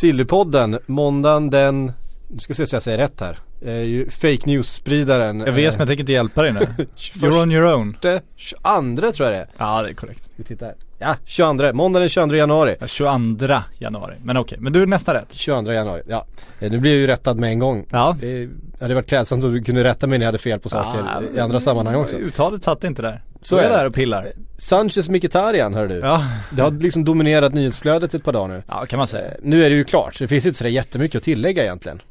Sillypodden, måndagen den, nu ska se så jag säger rätt här. Är ju fake news-spridaren. Jag vet men jag tänker inte hjälpa dig nu. You're on your own. 22 tror jag det är. Ja det är korrekt. Vi titta här. Ja, 22, måndag den 22 januari. Ja, 22 januari. Men okej, men du är nästan rätt. 22 januari, ja. Eh, Nu blir jag ju rättad med en gång. Ja. Det hade varit klädsamt om du kunde rätta mig när jag hade fel på saker i andra sammanhang också. Uttalet satt inte där. Så är det. där och pillar. Sanchez Mkhitaryan hör du. Ja. Det har liksom dominerat nyhetsflödet ett par dagar nu. Ja kan man säga. Eh, Nu är det ju klart, det finns inte så jättemycket att tillägga egentligen.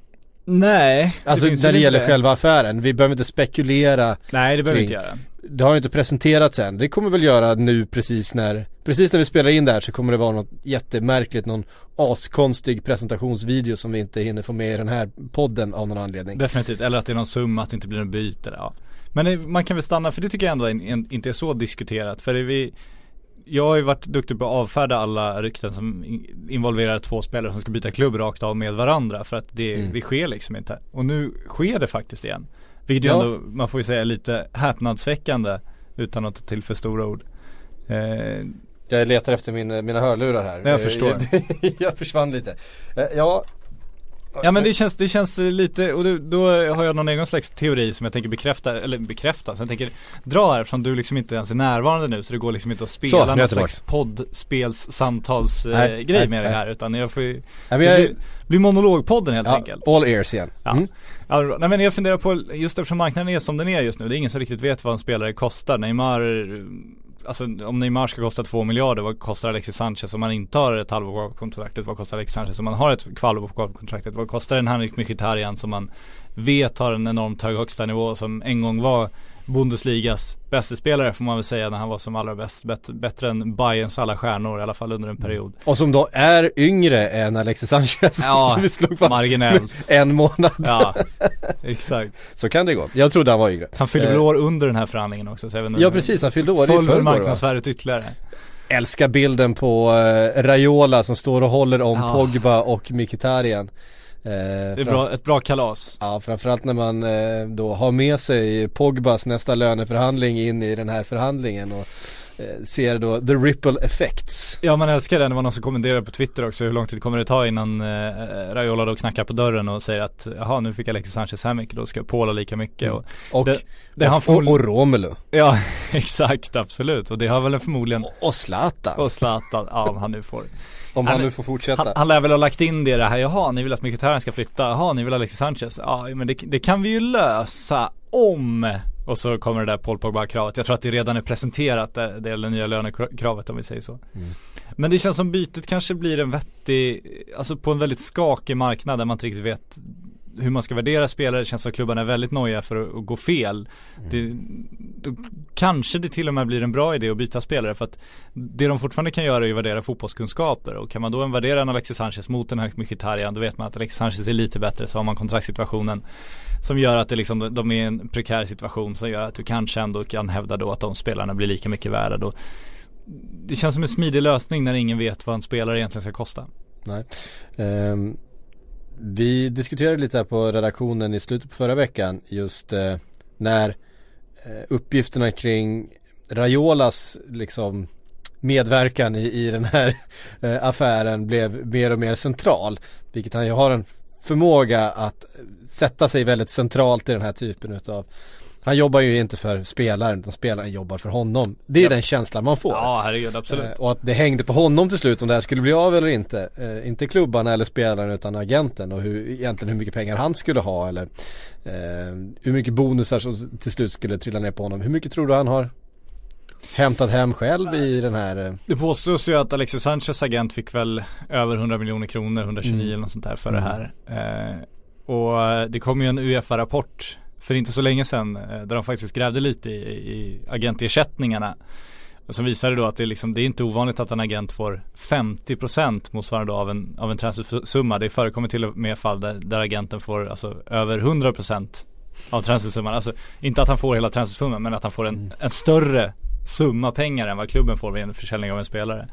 Nej. Alltså när det gäller själva affären, vi behöver inte spekulera Nej det behöver vi inte göra. Det har ju inte presenterats än. Det kommer väl göra nu precis när, precis när vi spelar in det här så kommer det vara något jättemärkligt, någon askonstig presentationsvideo som vi inte hinner få med i den här podden av någon anledning. Definitivt, eller att det är någon summa, att det inte blir något byte. Ja. Men man kan väl stanna, för det tycker jag ändå inte är så diskuterat. För vi, jag har ju varit duktig på att avfärda alla rykten som in- involverar två spelare som ska byta klubb rakt av med varandra. För att det, Mm. det sker liksom inte. Och nu sker det faktiskt igen. Vilket ju Ja. ändå, man får ju säga lite häpnadsväckande utan att ta till för stora ord. Eh, Jag letar efter min, mina hörlurar här. Jag förstår. jag försvann lite. Eh, Ja. Ja men det känns, det känns lite, och då, då har jag någon egen slags teori som jag tänker bekräfta, eller bekräfta, så jag tänker dra här eftersom du liksom inte ens är närvarande nu så det går liksom inte att Så, spela jag någon slags poddspels samtals eh, Nej, grej nej, med det nej. här utan jag får ju, Nej, men det jag, blir, monologpodden helt ja, enkelt. all ears igen. Ja. Mm. Ja, nej men jag funderar på, just eftersom marknaden är som den är just nu, det är ingen som riktigt vet vad en spelare kostar. Neymar, alltså om Neymar ska kosta två miljarder, vad kostar Alexis Sanchez om man inte har ett halvår kvar på kontraktet? Vad kostar Alexis Sanchez om man har ett kvalår på kontraktet? Vad kostar en Henrik Mkhitaryan som man vet har en enormt hög högsta nivå som en gång var Bundesligas bästa spelare får man väl säga när han var som allra bäst, bet, bättre än Bayerns alla stjärnor i alla fall under en period. Och som då är yngre än Alexis Sanchez. Ja, som vi slog fast marginellt. en månad. Ja, exakt. Så kan det gå. Jag trodde han var yngre. Han fyllde väl Eh, år under den här förhandlingen också så jag vet inte Ja precis, han fyllde år i förrgår marknadsvärdet ytterligare. Älskar bilden på uh, Raiola som står och håller om Ja. Pogba och Mkhitaryan. Eh, Det är bra, ett bra kalas. Ja, framförallt när man eh, då har med sig Pogbas nästa löneförhandling in i den här förhandlingen och eh, ser då the ripple effects. Ja man älskar det, det var någon som kommenterade på Twitter också hur lång tid kommer det ta innan eh, Raiola då knackar på dörren och säger att jaha nu fick Alexis Sanchez här mycket, då ska Paula lika mycket och Och, det, det har han och, förmodligen, och Romelu. ja exakt absolut och det har väl förmodligen Och, och Zlatan. och Zlatan, ja om han nu får om han, nu får fortsätta. han, han lär väl ha lagt in det det här, jaha ni vill att Mkhitaryan ska flytta, jaha ni vill ha Alexis Sanchez, ja men det, det kan vi ju lösa om och så kommer det där Paul Pogba-kravet. Jag tror att det redan är presenterat det, det eller nya lönekravet om vi säger så. Mm. Men det känns som bytet kanske blir en vettig, alltså på en väldigt skakig marknad där man inte riktigt vet hur man ska värdera spelare. Det känns som att klubbarna är väldigt nojiga för att, att gå fel. Det, då kanske det till och med blir en bra idé att byta spelare för att det de fortfarande kan göra är att värdera fotbollskunskaper och kan man då värdera en Alexis Sanchez mot en här Mkhitaryan då vet man att Alexis Sanchez är lite bättre så har man kontraktssituationen som gör att det liksom, de är i en prekär situation som gör att du kanske ändå kan hävda då att de spelarna blir lika mycket värda då. Det känns som en smidig lösning när ingen vet vad en spelare egentligen ska kosta. Nej. Ehm, vi diskuterade lite här på redaktionen i slutet på förra veckan just eh, när eh, uppgifterna kring Raiolas liksom medverkan i, i den här eh, affären blev mer och mer central. Vilket han ju har en förmåga att eh, sätta sig väldigt centralt i den här typen utav han jobbar ju inte för spelaren utan spelaren jobbar för honom. Det är Ja. den känslan man får. Ja herregud absolut. Eh, Och att det hängde på honom till slut om det här skulle bli av eller inte. Eh, inte klubbarna eller spelaren utan agenten och hur, egentligen hur mycket pengar han skulle ha eller eh, hur mycket bonusar som till slut skulle trilla ner på honom. Hur mycket tror du han har hämtat hem själv i den här eh, Det påstås ju att Alexis Sanchez agent fick väl över 100 miljoner kronor, 129 Mm. eller något sånt där för Mm. det här. Eh, och det kom ju en Uefa-rapport för inte så länge sedan eh, där de faktiskt grävde lite i, i agentersättningarna. Som visade då att det liksom, det är inte ovanligt att en agent får 50% motsvarande av en, av en transfersumma. Det förekommer till och med fall där, där agenten får alltså över 100% av transfersumman. Alltså inte att han får hela transfersumman men att han får en, en större summa pengar än vad klubben får vid en försäljning av en spelare.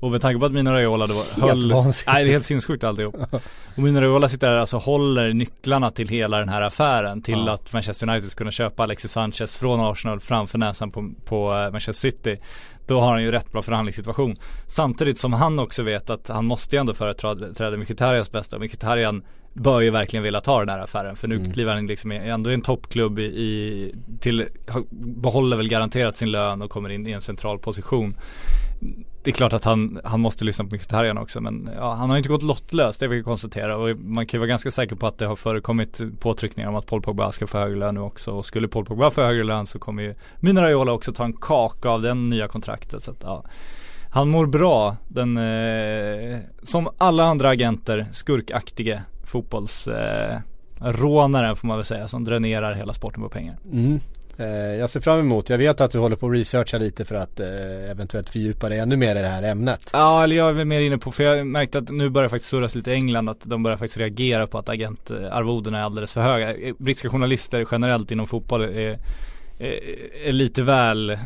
Och med tanke på att Mino Raiola då Helt höll, vansinnigt. nej det är helt sinnessjukt alltihop. Och Mino Raiola sitter där alltså håller nycklarna till hela den här affären till Ja. att Manchester United ska kunna köpa Alexis Sanchez från Arsenal framför näsan på, på eh, Manchester City. Då har han ju rätt bra förhandlingssituation. Samtidigt som han också vet att han måste ju ändå företräda Mkhitaryans bästa. Mkhitaryan bör ju verkligen vilja ta den här affären för nu Mm. kliver han liksom ändå i en toppklubb i, i till, behåller väl garanterat sin lön och kommer in i en central position. Det är klart att han, han måste lyssna på Mkhitaryan också men ja, han har ju inte gått lottlös det vill jag konstatera och man kan ju vara ganska säker på att det har förekommit påtryckningar om att Paul Pogba ska få högre lön nu också och skulle Paul Pogba få högre lön så kommer ju Mina Raiola också ta en kaka av den nya kontraktet så att ja han mår bra, den eh, som alla andra agenter, skurkaktige fotbolls eh, rånaren får man väl säga som dränerar hela sporten på pengar. Mm. Eh, jag ser fram emot, jag vet att du håller på att researcha lite för att eh, eventuellt fördjupa dig ännu mer i det här ämnet. Ja, eller jag är väl mer inne på, för jag märkte att nu börjar faktiskt surras lite i England att de börjar faktiskt reagera på att agentarvodena eh, är alldeles för höga. Brittiska journalister generellt inom fotboll är, Eh, är, lite väl eh,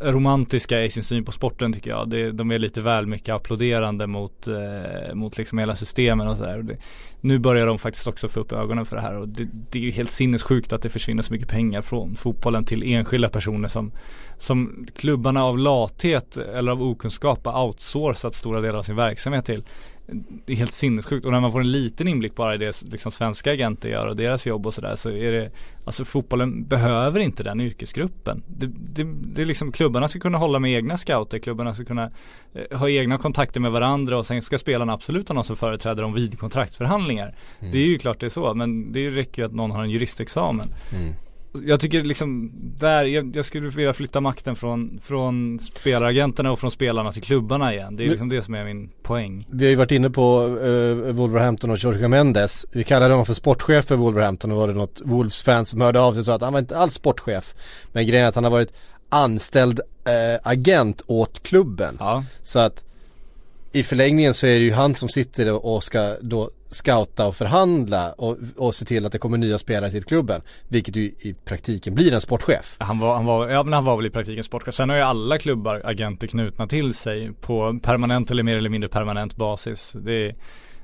romantiska i sin syn på sporten tycker jag. Det, de är lite väl mycket applåderande mot, eh, mot liksom hela systemen och sådär. Nu börjar de faktiskt också få upp ögonen för det här och det, det är ju helt sinnessjukt att det försvinner så mycket pengar från fotbollen till enskilda personer som som klubbarna av lathet eller av okunskap har outsourcat stora delar av sin verksamhet till. Det är helt sinnessjukt och när man får en liten inblick bara i det liksom svenska agenter gör och deras jobb och sådär så är det Alltså fotbollen behöver inte den yrkesgruppen. Det, det, det är liksom klubbarna ska kunna hålla med egna scouter, klubbarna ska kunna eh, ha egna kontakter med varandra och sen ska spelarna absolut ha någon som företräder dem vid kontraktsförhandlingar. Det är ju klart det är så men det räcker ju att någon har en juristexamen. Mm. Jag tycker liksom där, jag, jag skulle vilja flytta makten från, från spelaragenterna och från spelarna till klubbarna igen. Det är liksom det som är min poäng. Vi har ju varit inne på uh, Wolverhampton och Jorge Mendes. Vi kallade honom för sportchef för Wolverhampton och var det något Wolves-fan som hörde av sig och sa att han var inte alls sportchef. Men grejen är att han har varit anställd eh, agent åt klubben. Ja, Så att i förlängningen så är det ju han som sitter och ska då scouta och förhandla och, och se till att det kommer nya spelare till klubben. Vilket ju i praktiken blir en sportchef. han var, han var, ja men han var väl i praktiken sportchef. Sen har ju alla klubbar agenter knutna till sig på permanent eller mer eller mindre permanent basis. Det är,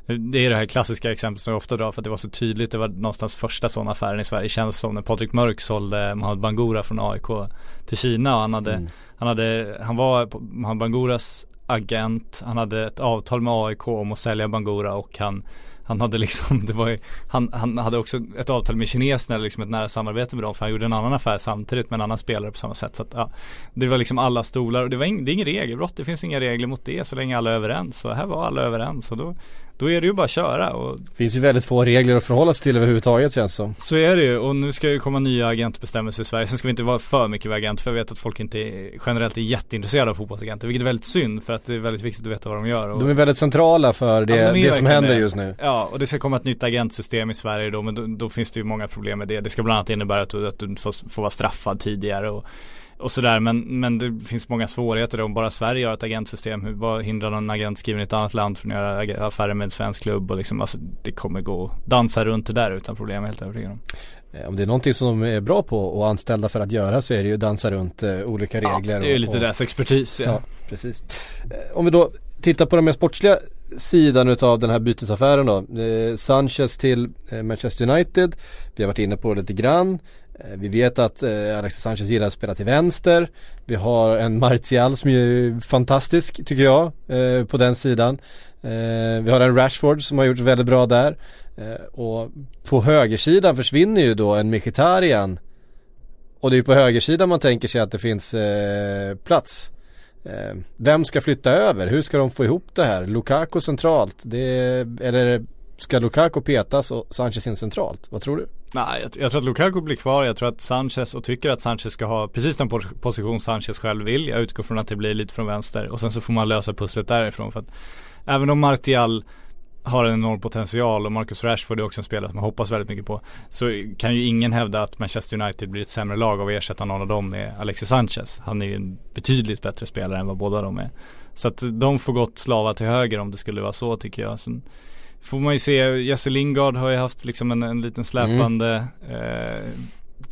det är det här klassiska exemplet som jag ofta drar för att det var så tydligt. Det var någonstans första sådana affären i Sverige. Känns som när Patrik Mörk sålde Mohamed Bangura från AIK till Kina. Och han hade, Mm. han hade, han var Mohamed Banguras agent. Han hade ett avtal med AIK om att sälja Bangura och han han hade liksom, det var ju, han, han hade också ett avtal med kineserna, liksom ett nära samarbete med dem för han gjorde en annan affär samtidigt med en annan spelare på samma sätt. Så att, ja, det var liksom alla stolar och det var ing, det är ingen regelbrott, det finns inga regler mot det så länge alla är överens. Så här var alla överens och då, då är det ju bara att köra och Det finns ju väldigt få regler att förhålla sig till överhuvudtaget känns som. så är det ju och nu ska ju komma nya agentbestämmelser i Sverige. Sen ska vi inte vara för mycket agent för jag vet att folk inte är, generellt är jätteintresserade av fotbollsagenter. Vilket är väldigt synd för att det är väldigt viktigt att veta vad de gör. Och, De är väldigt centrala för det, Ja, de det som händer just nu. Ja, och det ska komma ett nytt agentsystem i Sverige då, men då, då finns det ju många problem med det. Det ska bland annat innebära att du, att du får, får vara straffad tidigare och, och sådär. Men, men det finns många svårigheter om bara Sverige har ett agentsystem. Hur, vad hindrar någon agent skriven i ett annat land från att göra affärer med en svensk klubb och liksom, alltså det kommer gå att dansa runt det där utan problem, helt övertygad om. Eh, Om det är någonting som de är bra på och anställda för att göra så är det ju dansa runt eh, olika regler. det är ju lite och, deras expertis. Ja. Ja, precis. Eh, Om vi då tittar på den mer sportsliga sidan utav den här bytesaffären då. Eh, Sanchez till Manchester United. Vi har varit inne på det lite grann. Eh, vi vet att eh, Alexis Sanchez gillar att spela till vänster. Vi har en Martial som är fantastisk tycker jag eh, på den sidan. Eh, vi har en Rashford som har gjort väldigt bra där. Eh, och på högersidan försvinner ju då en Mkhitaryan. Och det är ju på högersidan man tänker sig att det finns eh, plats. Eh, vem ska flytta över? Hur ska de få ihop det här? Lukaku centralt? Det, eller ska Lukaku petas och Sanchez in centralt? Vad tror du? Nej, jag, jag tror att Lukaku blir kvar. Jag tror att Sanchez och tycker att Sanchez ska ha precis den position Sanchez själv vill. Jag utgår från att det blir lite från vänster och sen så får man lösa pusslet därifrån för att även om Martial har en enorm potential och Marcus Rashford är också en spelare som man hoppas väldigt mycket på. Så kan ju ingen hävda att Manchester United blir ett sämre lag av att ersätta någon av dem med Alexis Sanchez. Han är ju en betydligt bättre spelare än vad båda de är. Så att de får gott slava till höger om det skulle vara så tycker jag. Sen får man ju se, Jesse Lingard har ju haft liksom en, en liten släpande eh,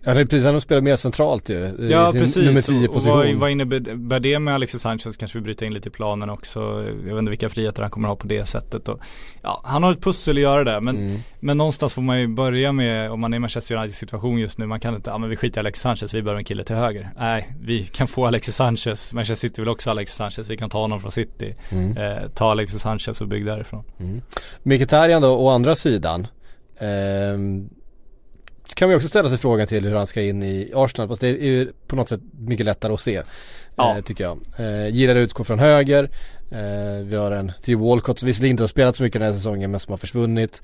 Ja precis, han har spelat mer centralt ju. Ja sin precis, Nummer 10 och position. vad, vad innebär det med Alexis Sanchez kanske vi bryter in lite i planen också. Jag vet inte vilka friheter han kommer ha på det sättet. Och, ja, han har ett pussel att göra det men, Mm. men någonstans får man ju börja med, om man är i Manchester United situation just nu, man kan inte, ja men vi skiter i Alexis Sanchez, vi behöver en kille till höger. Nej, vi kan få Alexis Sanchez, Manchester City vill också ha Alexis Sanchez, vi kan ta honom från City. Mm. Eh, ta Alexis Sanchez och bygg därifrån. Mkhitaryan då å andra sidan. Ehm, kan vi också ställa sig frågan till hur han ska in i Arsenal. Fast det är ju på något sätt mycket lättare att se. Ja. Eh, tycker jag. Eh, gillar att utgå från höger. Eh, vi har en till Walcott som visserligen inte har spelat så mycket den här säsongen men som har försvunnit.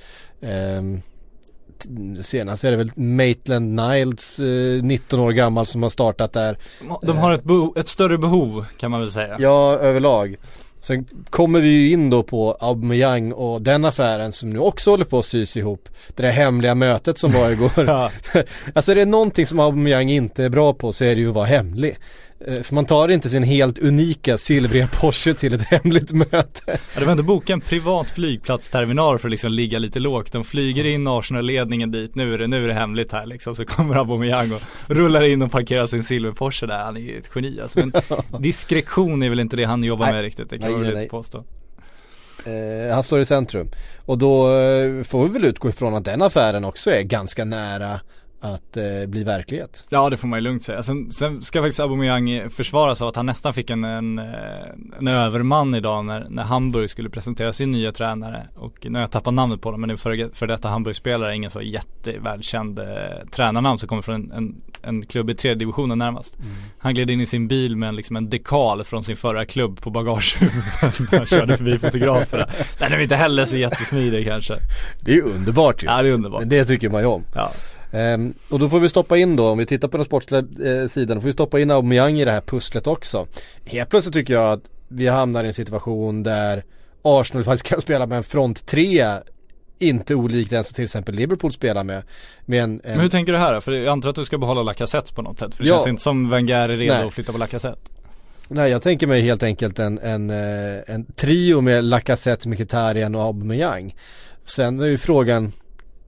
T- senast är det väl Maitland Niles, eh, 19 år gammal som har startat där. De har ett, beho- ett större behov kan man väl säga. Ja, överlag. Sen kommer vi ju in då på Aubameyang och den affären som nu också håller på att sys ihop. Det där hemliga mötet som var igår. Ja. alltså är det någonting som Aubameyang inte är bra på så är det ju att vara hemlig. Eh, För man tar inte sin helt unika silvriga Porsche till ett hemligt möte. Ja, det var ändå boka en privat flygplatsterminal för att liksom ligga lite lågt. De flyger in Arsenal-ledningen dit, nu är det, nu är det hemligt här liksom. Så kommer Aubameyang och rullar in och parkerar sin silver Porsche där. Han är ju ett geni alltså. Men diskretion är väl inte det han jobbar Nej. med riktigt, det kan man väl inte påstå. Eh, han står i centrum. Och då eh, får vi väl utgå ifrån att den affären också är ganska nära att eh, bli verklighet. Ja det får man ju lugnt säga. Sen, sen ska faktiskt Aubameyang försvaras av att han nästan fick en, en, eh, en överman idag när, när Hamburg skulle presentera sin nya tränare. Och nu har jag tappat namnet på honom men det är för, för detta Hamburg-spelare, ingen så jättevälkänd eh, tränarnamn som kommer från en, en, en klubb i tredje divisionen närmast. Han gled in i sin bil med en, liksom en dekal från sin förra klubb på bagagehuvudet när han körde förbi fotograferna. Den är inte heller så jättesmidig kanske. Det är ju underbart ju. Ja det är underbart. Men det tycker man ju om. Ja. Ehm, och då får vi stoppa in då, om vi tittar på den sportsliga eh, sidan, då får vi stoppa in Aubameyang i det här pusslet också. Helt plötsligt tycker jag att vi hamnar i en situation där Arsenal faktiskt kan spela med en front tre inte olikt den som till exempel Liverpool spelar med. med en, en, Men hur tänker du här då? För jag antar att du ska behålla Lacazette på något sätt. För det Ja. känns inte som Wenger är redo Nej. att flytta på Lacazette. Nej jag tänker mig helt enkelt en, en, eh, en trio med Lacazette, Mkhitaryan och Aubameyang. Sen är ju frågan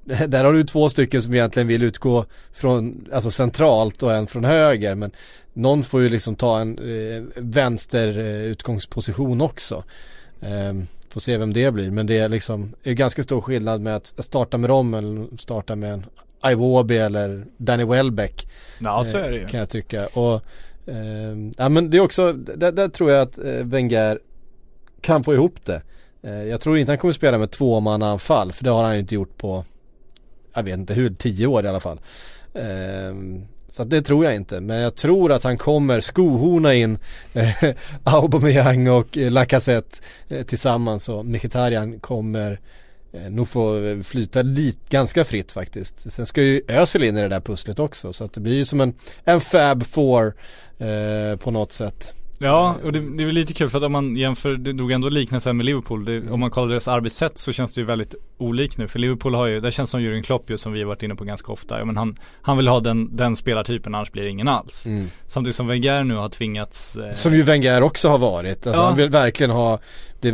där har du två stycken som egentligen vill utgå från, alltså centralt och en från höger men någon får ju liksom ta en eh, vänster eh, utgångsposition också. Ehm, får se vem det blir men det är liksom är ganska stor skillnad med att starta med dem eller starta med en Iwobi eller Danny Welbeck. Ja så eh, är det ju. Kan jag tycka. Och, ehm, ja men det är också, där, där tror jag att eh, Wenger kan få ihop det. Eh, jag tror inte han kommer spela med tvåmannaanfall för det har han ju inte gjort på, jag vet inte hur, tio år i alla fall. Ehm, så att det tror jag inte. Men jag tror att han kommer skohorna in eh, Aubameyang och eh, Lacazette eh, tillsammans och Mkhitaryan kommer eh, nog få eh, flyta lite, ganska fritt faktiskt. Sen ska ju Özil in i det där pusslet också så att det blir ju som en, en Fab Four eh, på något sätt. Ja, och det, det är väl lite kul för att om man jämför, det drog ändå liknelser med Liverpool. Det, om man kollar deras arbetssätt så känns det ju väldigt olikt nu. För Liverpool har ju, det känns som Jürgen Klopp ju som vi har varit inne på ganska ofta. Ja, men han, han vill ha den, den spelartypen annars blir det ingen alls. Samtidigt som Wenger nu har tvingats eh, Som ju Wenger också har varit. Alltså Ja. han vill verkligen ha det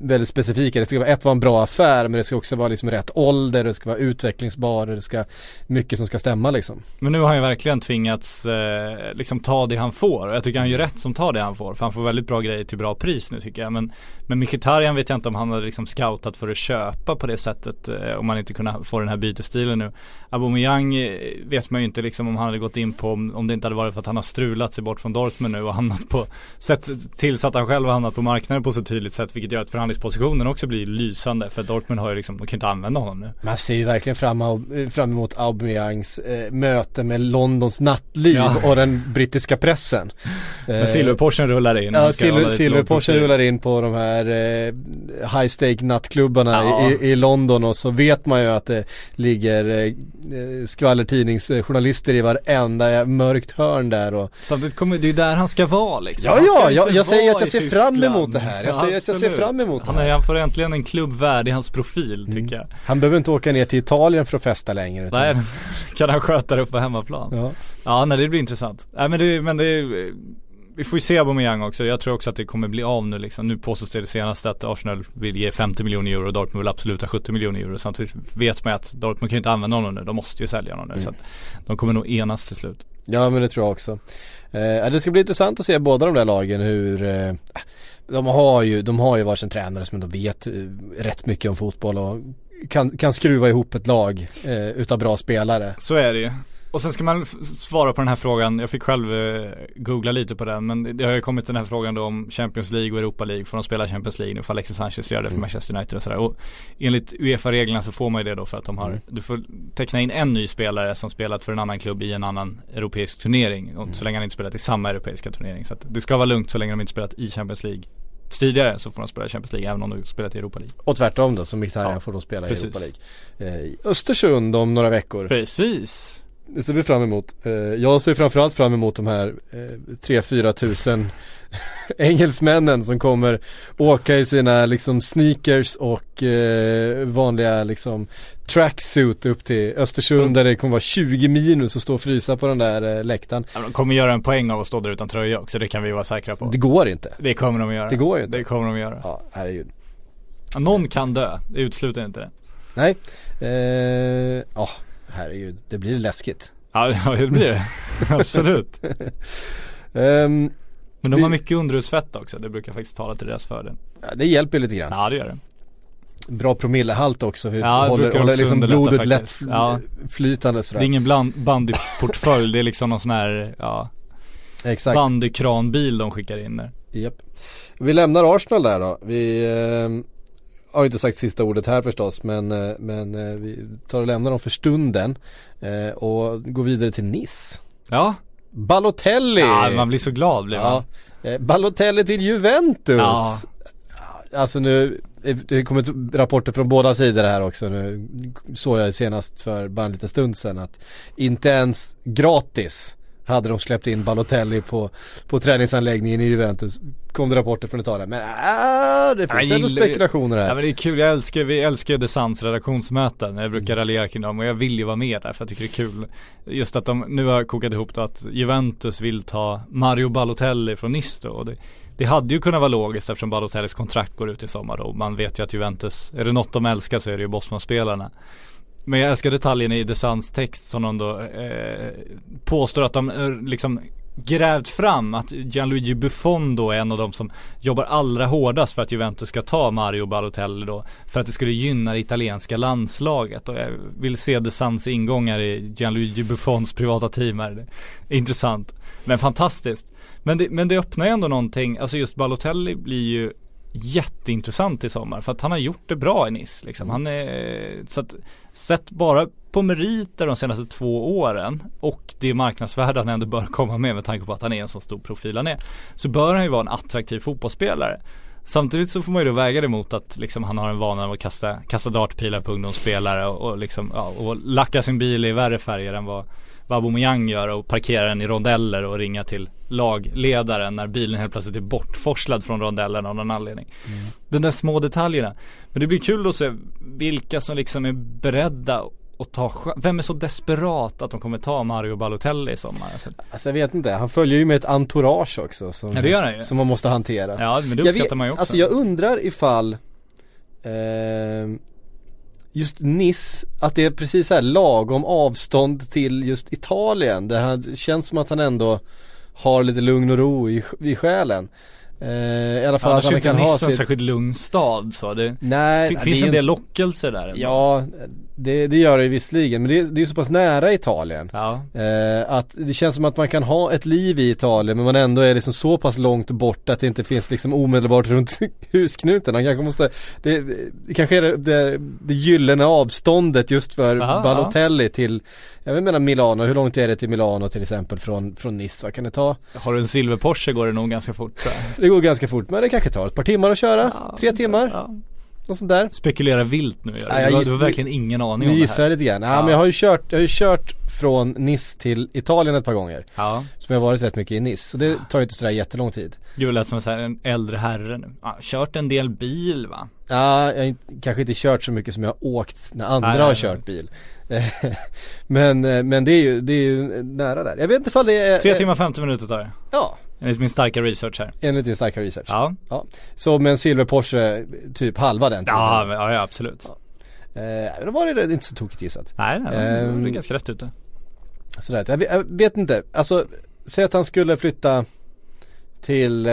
väldigt specifika. Det ska vara ett vara en bra affär men det ska också vara liksom rätt ålder, det ska vara utvecklingsbar, det ska mycket som ska stämma liksom. Men nu har han ju verkligen tvingats eh, liksom ta det han får och jag tycker han gör rätt som tar det han får för han får väldigt bra grejer till bra pris nu tycker jag men Men Mkhitaryan vet jag inte om han hade liksom scoutat för att köpa på det sättet eh, om man inte kunde få den här bytesstilen nu Aubameyang eh, vet man ju inte liksom om han hade gått in på om, om det inte hade varit för att han har strulat sig bort från Dortmund nu och hamnat på Sett till så att han själv har hamnat på marknaden på så tydligt sätt vilket gör att förhandlingspositionen också blir lysande för Dortmund har ju liksom, de kan inte använda honom nu Man ser ju verkligen fram, fram emot Aubameyangs eh, möte med Londons nattliv Ja. och den brittiska pressen. Men Eh, silverporschen rullar in Ja, silver, silverporschen rullar in på de här eh, high stake nattklubbarna Ja. i, i London och så vet man ju att det ligger eh, skvallertidningsjournalister i varenda mörkt hörn där och Samtidigt kommer det är ju där han ska vara liksom Ja ja, inte jag, jag säger att jag ser fram emot det här. Jag säger att jag ser. Fram emot han, det är, här. han får äntligen en klubb värd i hans profil tycker jag. Han behöver inte åka ner till Italien för att festa längre utan, Nej, kan han sköta det upp på hemmaplan. ja. Ja, nej det blir intressant. Nej men det, men det vi får ju se Aubameyang också. Jag tror också att det kommer bli av nu liksom. Nu påstås det, det senaste att Arsenal vill ge 50 miljoner euro och Dortmund vill absolut ha 70 miljoner euro. Samtidigt vet man ju att Dortmund kan ju inte använda honom nu. De måste ju sälja honom nu. Mm. Så att de kommer nog enas till slut. ja men det tror jag också. Eh, det ska bli intressant att se båda de där lagen hur eh, de har ju, de har ju varsin tränare som ändå vet eh, rätt mycket om fotboll och kan, kan skruva ihop ett lag eh, utav bra spelare. Så är det ju. Och sen ska man svara på den här frågan, jag fick själv eh, googla lite på den men det har ju kommit den här frågan då om Champions League och Europa League, får de spela Champions League nu får Alexis Sanchez göra det för Mm. Manchester United och sådär. Och enligt Uefa-reglerna så får man ju det då för att de har, Mm. du får teckna in en ny spelare som spelat för en annan klubb i en annan europeisk turnering. Och Mm. så länge han inte spelat i samma europeiska turnering. Så att det ska vara lugnt så länge de inte spelat i Champions League. Tidigare så får de spela Champions League även om de spelat i Europa League. Och tvärtom då, som Mkhitaryan Ja, får då spela precis. i Europa League. Eh, Östersund om några veckor. Precis. Det ser vi fram emot. Eh, jag ser framförallt fram emot de här eh, 3-4 tusen engelsmännen som kommer åka i sina liksom sneakers och eh, vanliga liksom tracksuit upp till Östersund Mm. där det kommer vara 20 minus och stå och frysa på den där eh, läktaren. Ja, De kommer göra en poäng av att stå där utan tröja också, det kan vi vara säkra på. Det går inte. Det kommer de att göra. Det går ju inte. Det kommer de att göra. Ja, herregud. Någon kan dö, det utesluter inte det. Nej, eh, ja, herregud. Det blir läskigt. Ja, ja det blir det. Absolut. Ehm, Men de Vi- har mycket underhudsfett också, det brukar faktiskt tala till deras fördel. ja, det hjälper lite grann. Ja det gör det. Bra promillehalt också. Hur Ja, det håller brukar håller också liksom blodet lätt fl- Ja. flytande Det sådär. är ingen bland, bandyportfölj, det är liksom någon sån här, ja, Exakt. bandykranbil de skickar in där. Japp. Vi lämnar Arsenal där då. Vi eh, har inte sagt sista ordet här förstås men, eh, men eh, vi tar och lämnar dem för stunden eh, och går vidare till Nice. Ja, Balotelli! ja man blir så glad blir man. Ja. Balotelli till Juventus! Ja. Alltså nu, det kommer rapporter från båda sidor här också nu Såg jag senast för bara en liten stund sedan att inte ens gratis hade de släppt in Balotelli på, på träningsanläggningen i Juventus Kom det rapporter från Italien men äh, det finns ändå spekulationer här Ja men det är kul, jag älskar, vi älskar ju Desans redaktionsmöten. Jag brukar Mm. raljera kring dem och jag vill ju vara med där för jag tycker det är kul. Just att de nu har kokat ihop då att Juventus vill ta Mario Balotelli från. Och det, det hade ju kunnat vara logiskt eftersom Balotellis kontrakt går ut i sommar då. Man vet ju att Juventus, är det något de älskar så är det ju Bosman-spelarna. Men jag älskar detaljen i Desans text som de då eh, påstår att de eh, liksom grävt fram att Gianluigi Buffon då är en av de som jobbar allra hårdast för att Juventus ska ta Mario Balotelli då för att det skulle gynna det italienska landslaget och jag vill se Desans ingångar i Gianluigi Buffons privata team här. Intressant. Men fantastiskt. Men det, men det öppnar ju ändå någonting, alltså just Balotelli blir ju jätteintressant i sommar för att han har gjort det bra i Nice liksom. Han är, så att sett bara på meriter de senaste två åren och det marknadsvärde han ändå bör komma med med tanke på att han är en så stor profil han är. Så bör han ju vara en attraktiv fotbollsspelare. Samtidigt så får man ju då väga det mot att liksom han har en vana av att kasta, kasta dartpilar på ungdomsspelare och, och liksom, ja, och lacka sin bil i värre färger än vad vad Aubameyang gör och parkera den i rondeller och ringa till lagledaren när bilen helt plötsligt är bortforslad från rondellen av någon anledning. De där små detaljerna. Men det blir kul att se vilka som liksom är beredda att ta, vem är så desperat att de kommer ta Mario Balotelli i sommar? Alltså, Alltså jag vet inte, han följer ju med ett entourage också som, Ja, det gör han ju. som man måste hantera ja men det uppskattar vet- man ju också. Alltså jag undrar ifall eh, Just Nice, att det är precis så här lagom avstånd till just Italien där han, det känns som att han ändå har lite lugn och ro i, i själen eh, I alla fall Annars att han kan ha Nice en sitt särskilt lugn stad så det Nej, fin- det finns är en del lockelser där ändå. Ja, det, det gör det ju visserligen men det, är- det är ju så pass nära Italien Ja, Eh, att det känns som att man kan ha ett liv i Italien men man ändå är liksom så pass långt bort att det inte finns liksom omedelbart runt husknuten. Han kanske måste, det, det kanske är det, det, det gyllene avståndet just för Aha, Balotelli till, jag menar Milano, hur långt är det till Milano till exempel från, från Nice? Vad kan det ta? har du en silver Porsche går det nog ganska fort. Det går ganska fort men det kanske tar ett par timmar att köra, tre timmar. Något sånt där. Spekulera vilt nu gör du. Har- du har verkligen ingen aning om det gissar här. jag lite grann. Ja, Ja. men jag har ju kört, jag har ju kört från Nice till Italien ett par gånger. Ja, Som jag har varit rätt mycket i Nice. Så det tar ju inte sådär jättelång tid. du lät som här en äldre herre nu. Ja, kört en del bil va? Ja, jag har kanske inte kört så mycket som jag har åkt när andra Nej, har nej, kört bil. men, eh, men det är ju, det är ju nära där. Jag vet inte ifall det är... Tre timmar 50 minuter tar det. Ja, Enligt min starka research här. enligt din starka research. Ja, Så med en silver Porsche, typ halva den tiden. ja, ja, ja absolut. Eh, men då var det inte så tokigt gissat. Nej, nej, men Ehm. du är ganska rätt ute. Sådär, jag, vet- jag vet inte, alltså säg att han skulle flytta till, eh,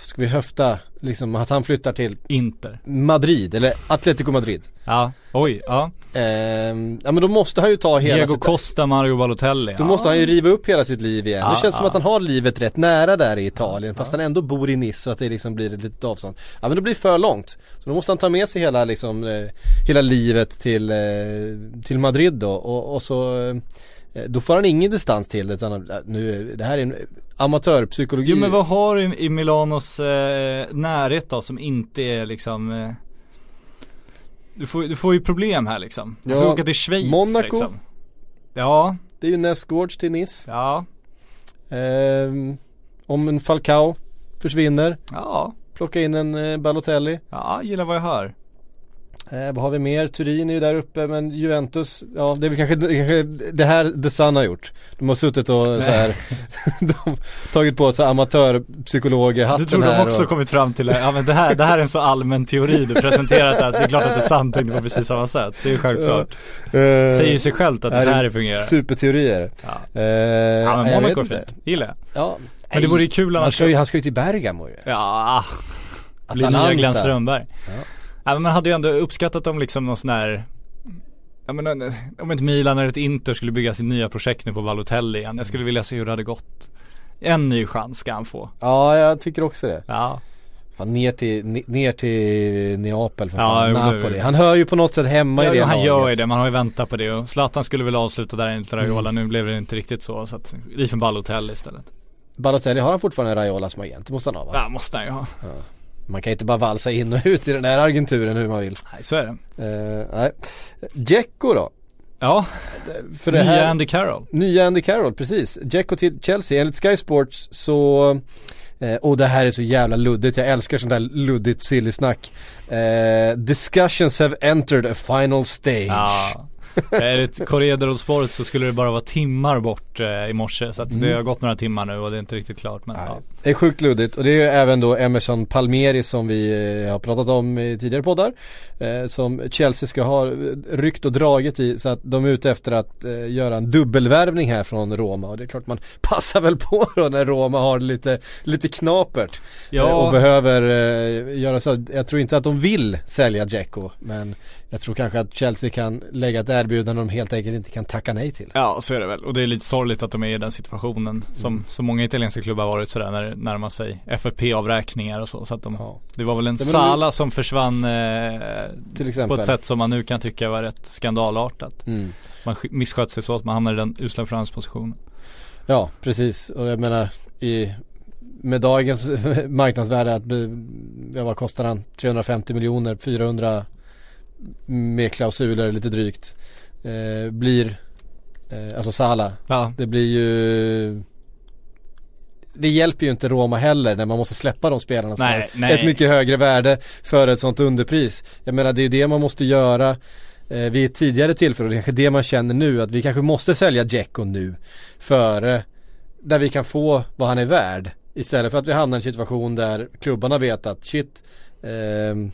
ska vi höfta, liksom att han flyttar till Inter. Madrid eller Atletico Madrid. Ja, oj, ja. Ehm, ja men då måste han ju ta hela Diego sitt, Costa, Mario Balotelli. Då ja. måste han ju riva upp hela sitt liv igen. Ja, det känns som ja. att han har livet rätt nära där i Italien fast han ändå bor i Nice så att det liksom blir ett litet avstånd. Ja men det blir för långt. Så då måste han ta med sig hela liksom, eh, hela livet till, eh, till Madrid då och, och så eh, då får han ingen distans till det utan nu, det här är en amatörpsykologi. Jo men vad har du i, i Milanos eh, närhet då som inte är liksom eh, du, får, du får ju problem här liksom. Du får Ja, åka till Schweiz Monaco. liksom. Ja, Det är ju nästgårds till Nice. ja, Ehm, om en Falcao försvinner, ja, plocka in en eh, Balotelli. ja, gillar vad jag hör. Eh, vad har vi mer? Turin är ju där uppe men Juventus, ja det är väl kanske, det, kanske det här The Sun har gjort. De har suttit och så här, de tagit på sig amatörpsykologhatten Du tror här de också och, kommit fram till, ja men det här, det här är en så allmän teori du presenterat här, så det är klart att sant och inte på precis samma sätt. Det är ju självklart. eh, Säger sig självt att det är så här det fungerar. Superteorier. Ja. Eh, Ja men Monaco är fint, gillar jag. Ja, Men det vore ju kul han annars. ska ju, han ska ju till Bergamo ju. Ja, blir nya. Glenn Strömberg. Ja. Ja. men man hade ju ändå uppskattat om liksom någon sån här Ja men om ett Milan eller ett Inter skulle bygga sitt nya projekt nu på Balotelli igen. Jag skulle vilja se hur det hade gått. En ny chans ska han få. Ja, jag tycker också det. Ja. Fan, ner till, ne- ner till Neapel för Ja, fan, Napoli. Han hör ju på något sätt hemma i det ja han gör ju det, man har ju väntat på det och Zlatan skulle väl avsluta där enligt Raiola. Mm. Nu blev det inte riktigt så så att vi för Balotelli istället. Balotelli, har han fortfarande Raiola som agent? Det måste han ha va? Ja måste han ju ha. Man kan ju inte bara valsa in och ut i den här agenturen hur man vill. Nej så är det. Uh, nej. Dzeko då? Ja, För det nya här, Andy Carroll. Nya Andy Carroll, precis. Dzeko till Chelsea. Enligt Sky Sports så eh, och det här är så jävla luddigt, jag älskar sånt där luddigt silly snack. Eh, discussions have entered a final stage. Ja. Är det Corriere så skulle det bara vara timmar bort eh, i morse så att det har gått några timmar nu och det är inte riktigt klart men ja. Det är sjukt luddigt och det är ju även då Emerson Palmieri som vi eh, har pratat om i tidigare poddar. Eh, som Chelsea ska ha ryckt och dragit i så att de är ute efter att eh, göra en dubbelvärvning här från Roma och det är klart man passar väl på då när Roma har lite, lite knapert. Ja. Och behöver eh, göra så. Jag tror inte att de vill sälja Dzeko men jag tror kanske att Chelsea kan lägga ett erbjudande de helt enkelt inte kan tacka nej till. Ja så är det väl och det är lite sorgligt att de är i den situationen som Mm. så många italienska klubbar har varit sådär när det närmar sig FFP-avräkningar och så så att de Ja. Det var väl en Sala som försvann eh, på ett sätt som man nu kan tycka var rätt skandalartat. Mm. Man sk- missköt sig så att man hamnar i den usla förhandspositionen. Ja, precis. Och jag menar i, med dagens marknadsvärde att, ja vad kostar han? 350 miljoner, 400 med klausuler lite drygt. Eh, blir, eh, alltså Sala, Ja, det blir ju det hjälper ju inte Roma heller när man måste släppa de spelarna som Nej, nej. ett mycket högre värde för ett sånt underpris. Jag menar det är det man måste göra eh, vid tidigare tillfälle och det är kanske det man känner nu att vi kanske måste sälja Dzeko nu före där vi kan få vad han är värd. Istället för att vi hamnar i en situation där klubbarna vet att shit ehm,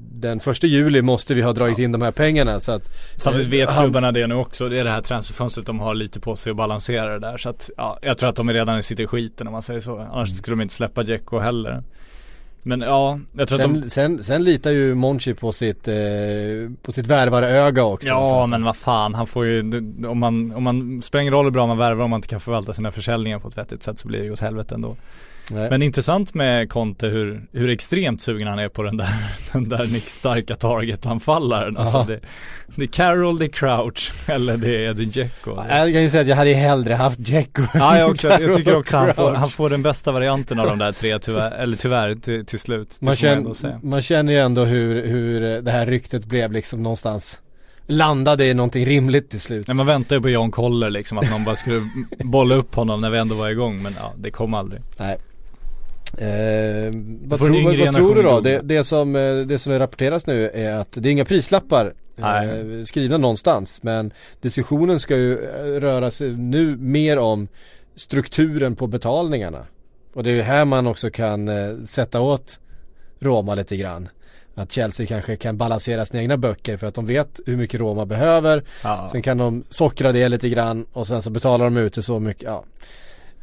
den första juli måste vi ha dragit in de här pengarna så att Samtidigt vet han- klubbarna det nu också. Det är det här transferfönstret de har lite på sig att balansera det där. Så att ja, jag tror att de redan sitter i skiten om man säger så. Annars Mm. skulle de inte släppa Dzeko heller. Men ja, jag tror att de Sen, sen, sen litar ju Monchi på sitt, eh, på sitt värvaröga också. så Ja men vad fan, han får ju, om man, om man, spelar ingen roll hur bra man värvar om man inte kan förvalta sina försäljningar på ett vettigt sätt så blir det ju åt helvete ändå. Nej. Men intressant med Conte hur, hur extremt sugen han är på den där, den där Nick starka target-anfallaren. Alltså det, det är Carroll, det är Crouch eller det är Eddie Dzeko. Jag kan ju säga att jag hade hellre haft Dzeko Ja, jag, också, jag tycker också han får, han får den bästa varianten av de där tre tyvärr, eller tyvärr till, till slut. Det man, känner, man känner ju ändå hur, hur det här ryktet blev liksom någonstans Landade i någonting rimligt till slut Nej man väntar ju på John Koller liksom att någon bara skulle bolla upp honom när vi ändå var igång men ja, det kom aldrig. Nej Eh, vad, tror, vad, vad tror du då? Det, det, som, eh, det som rapporteras nu är att det är inga prislappar eh, skrivna någonstans men diskussionen ska ju eh, röra sig nu mer om strukturen på betalningarna. Och det är ju här man också kan eh, sätta åt Roma lite grann. Att Chelsea kanske kan balansera sina egna böcker för att de vet hur mycket Roma behöver. Ja. Sen kan de sockra det lite grann och sen så betalar de ut det så mycket, ja.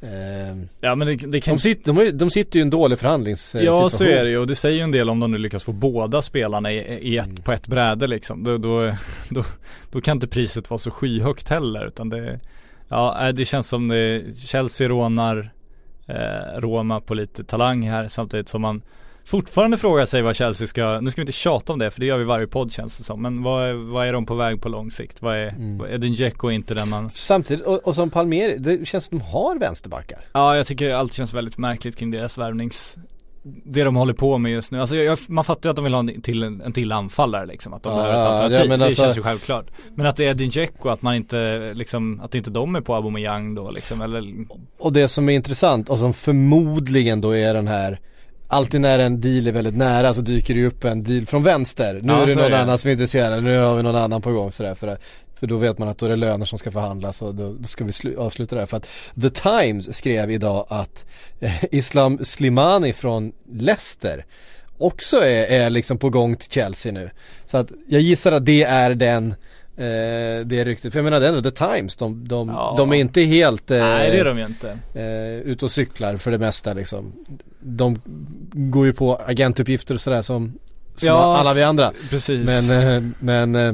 Eh, Ja men det, det kan de, sitter, de, de sitter ju i en dålig förhandlingssituation. Ja så är det ju och det säger ju en del om de nu lyckas få båda spelarna i, i ett, Mm. på ett bräde liksom. Då, då, då, då kan inte priset vara så skyhögt heller utan det Ja äh, det känns som det, Chelsea rånar eh, Roma på lite talang här samtidigt som man Fortfarande frågar sig vad Chelsea ska, nu ska vi inte tjata om det för det gör vi varje podd känns det som Men vad är, vad är de på väg på lång sikt? Vad är, Mm. Edin Dzeko inte den man Samtidigt, och, och som Palmer, det känns som de har vänsterbackar. Ja jag tycker allt känns väldigt märkligt kring deras värvnings Det de håller på med just nu, alltså jag, man fattar ju att de vill ha en till, en till anfallare liksom, att de Ja, behöver ett alternativ, ja, det alltså- känns ju självklart Men att det är Edin Dzeko, att man inte liksom, att inte de är på Aubameyang då liksom, eller Och det som är intressant och som förmodligen då är den här Alltid när en deal är väldigt nära så dyker det upp en deal från vänster. Nu Ja, är det någon är det. annan som är intresserad, nu har vi någon annan på gång sådär. För, för då vet man att då är det löner som ska förhandlas och då, då ska vi slu- avsluta det här. För att The Times skrev idag att eh, Islam Slimani från Leicester också är, är liksom på gång till Chelsea nu. Så att jag gissar att det är den eh, det ryktet, för jag menar det är ändå The Times, de, de, Ja. de är inte helt eh, Nej det är de ju inte eh, ute och cyklar för det mesta liksom. De går ju på agentuppgifter och sådär som, som Ja, alla vi andra. Precis Men, eh, men eh,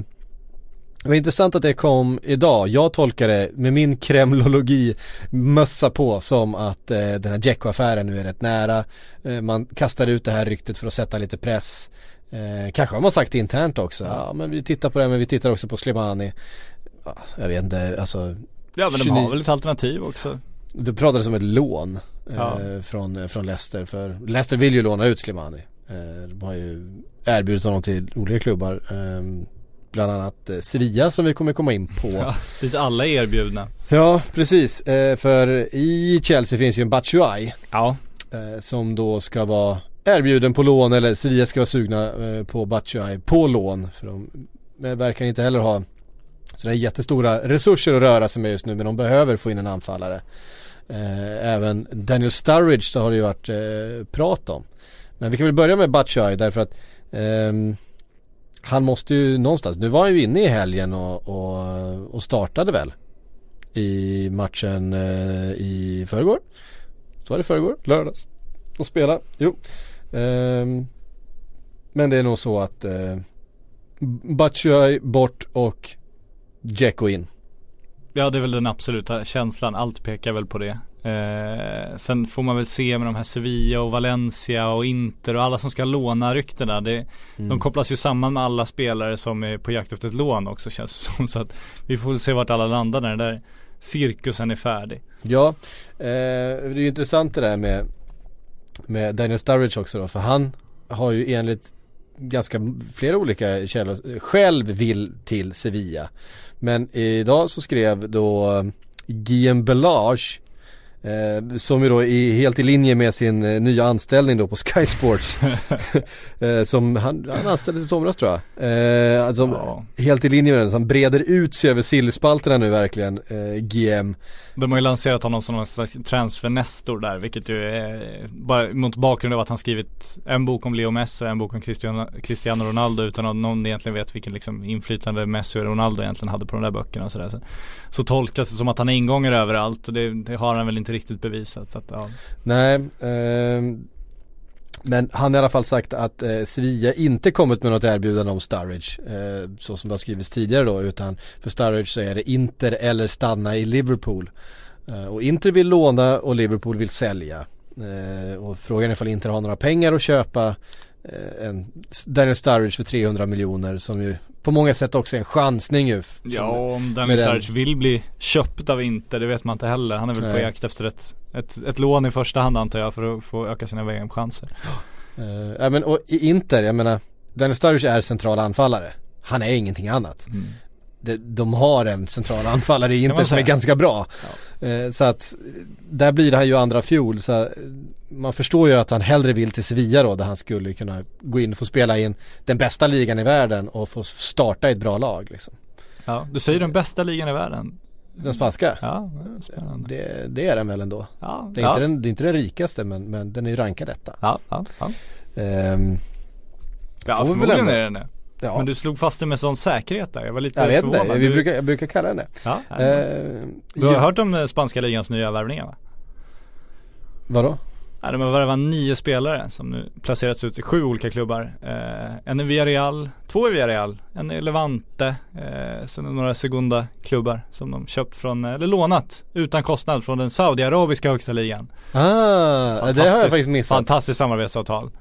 det var intressant att det kom idag. Jag tolkar det med min kremlologi mössa på som att eh, den här Dzeko-affären nu är rätt nära. Eh, man kastar ut det här ryktet för att sätta lite press. Eh, kanske har man sagt internt också. Ja. men vi tittar på det men vi tittar också på Slimani. Ja, jag vet inte, alltså Ja men de 29 har väl ett alternativ också det pratades om ett lån eh, Ja. från, från Leicester för Leicester vill ju låna ut Slimani. Eh, de har ju erbjudit honom till olika klubbar. Eh, bland annat eh, Sevilla som vi kommer komma in på. Ja, Ja, dit alla är erbjudna precis. Eh, för i Chelsea finns ju en Batshuay Ja eh, som då ska vara erbjuden på lån eller Sevilla ska vara sugna eh, på Batshuayi på lån. För de eh, verkar inte heller ha sådana jättestora resurser att röra sig med just nu men de behöver få in en anfallare. Eh, även Daniel Sturridge det har det ju varit prat om. Men vi kan väl börja med Batshuayi därför att um, han måste ju någonstans, nu var han ju inne i helgen och, och, och startade väl i matchen i förrgår. Så var det förrgår, lördags. De spelar, jo. Ehm, men det är nog så att eh, Batshuay bort och Dzeko in. Ja det är väl den absoluta känslan, allt pekar väl på det. Eh, sen får man väl se med de här Sevilla och Valencia och Inter och alla som ska låna ryktena. Det, De kopplas ju samman med alla spelare som är på jakt efter ett lån också känns det som. Så att vi får väl se vart alla landar när den där cirkusen är färdig. Ja, eh, det är ju intressant det där med, med Daniel Sturridge också då, för han har ju enligt ganska flera olika källor själv vill till Sevilla. Men idag så skrev då Guillaume Belage Eh, som ju då är helt i linje med sin eh, nya anställning då på Sky Sports. eh, som han, han anställdes i somras tror jag. Eh, alltså, Ja. Helt i linje med den, han breder ut sig över sillspalterna nu verkligen, eh, GM. De har ju lanserat honom som någon slags transfernestor där vilket ju är bara mot bakgrund av att han skrivit en bok om Leo Messi och en bok om Cristiano, Cristiano Ronaldo utan att någon egentligen vet vilken liksom inflytande Messi och Ronaldo egentligen hade på de där böckerna och sådär. Så, så tolkas det som att han har ingångar överallt och det, det har han väl inte riktigt bevisat. Så att, ja. Nej, eh, men han har i alla fall sagt att eh, Sevilla inte kommit med något erbjudande om Sturridge. Eh, så som det har skrivits tidigare då. Utan för Sturridge så är det Inter eller stanna i Liverpool. Eh, och Inter vill låna och Liverpool vill sälja. Eh, och frågan är ifall Inter har några pengar att köpa eh, en Daniel Sturridge för 300 miljoner som ju på många sätt också är en chansning ju. Ja, om Daniel Sturridge vill bli köpt av Inter, det vet man inte heller. Han är väl på Nej. jakt efter ett, ett, ett lån i första hand antar jag för att få öka sina VM-chanser. Eh, ja, men och i Inter, jag menar Daniel Sturridge är central anfallare. Han är ingenting annat. Mm. De, de har en central anfallare i Inter som är ganska bra. Eh, så att där blir han ju andra fjol. Så eh, man förstår ju att han hellre vill till Sevilla då där han skulle kunna gå in och få spela in den bästa ligan i världen och få starta i ett bra lag liksom. Ja, du säger den bästa ligan i världen. Den spanska. Ja, det är spännande. Det, det är den väl ändå. Ja, Det är, ja. inte, den, det är inte den rikaste men, men den är ju rankad etta. Ja, ja, ja. Ehm, ja förmodligen är den det. ja, Men du slog fast det med sån säkerhet där. Jag var lite jag vet förvånad. inte, vi Du- brukar, jag brukar kalla den det. ja. Ehm, Du har ja, hört om eh, spanska ligans nya värvningar va? Vadå? Ja, de har värvat nio spelare som nu placerats ut i sju olika klubbar. Eh, en i Villarreal, två i Villarreal, en i Levante, eh, sen några segunda klubbar som de köpt från, eller lånat utan kostnad från den saudiarabiska högsta ligan. Ah, det har jag faktiskt missat. Fantastiskt samarbetsavtal.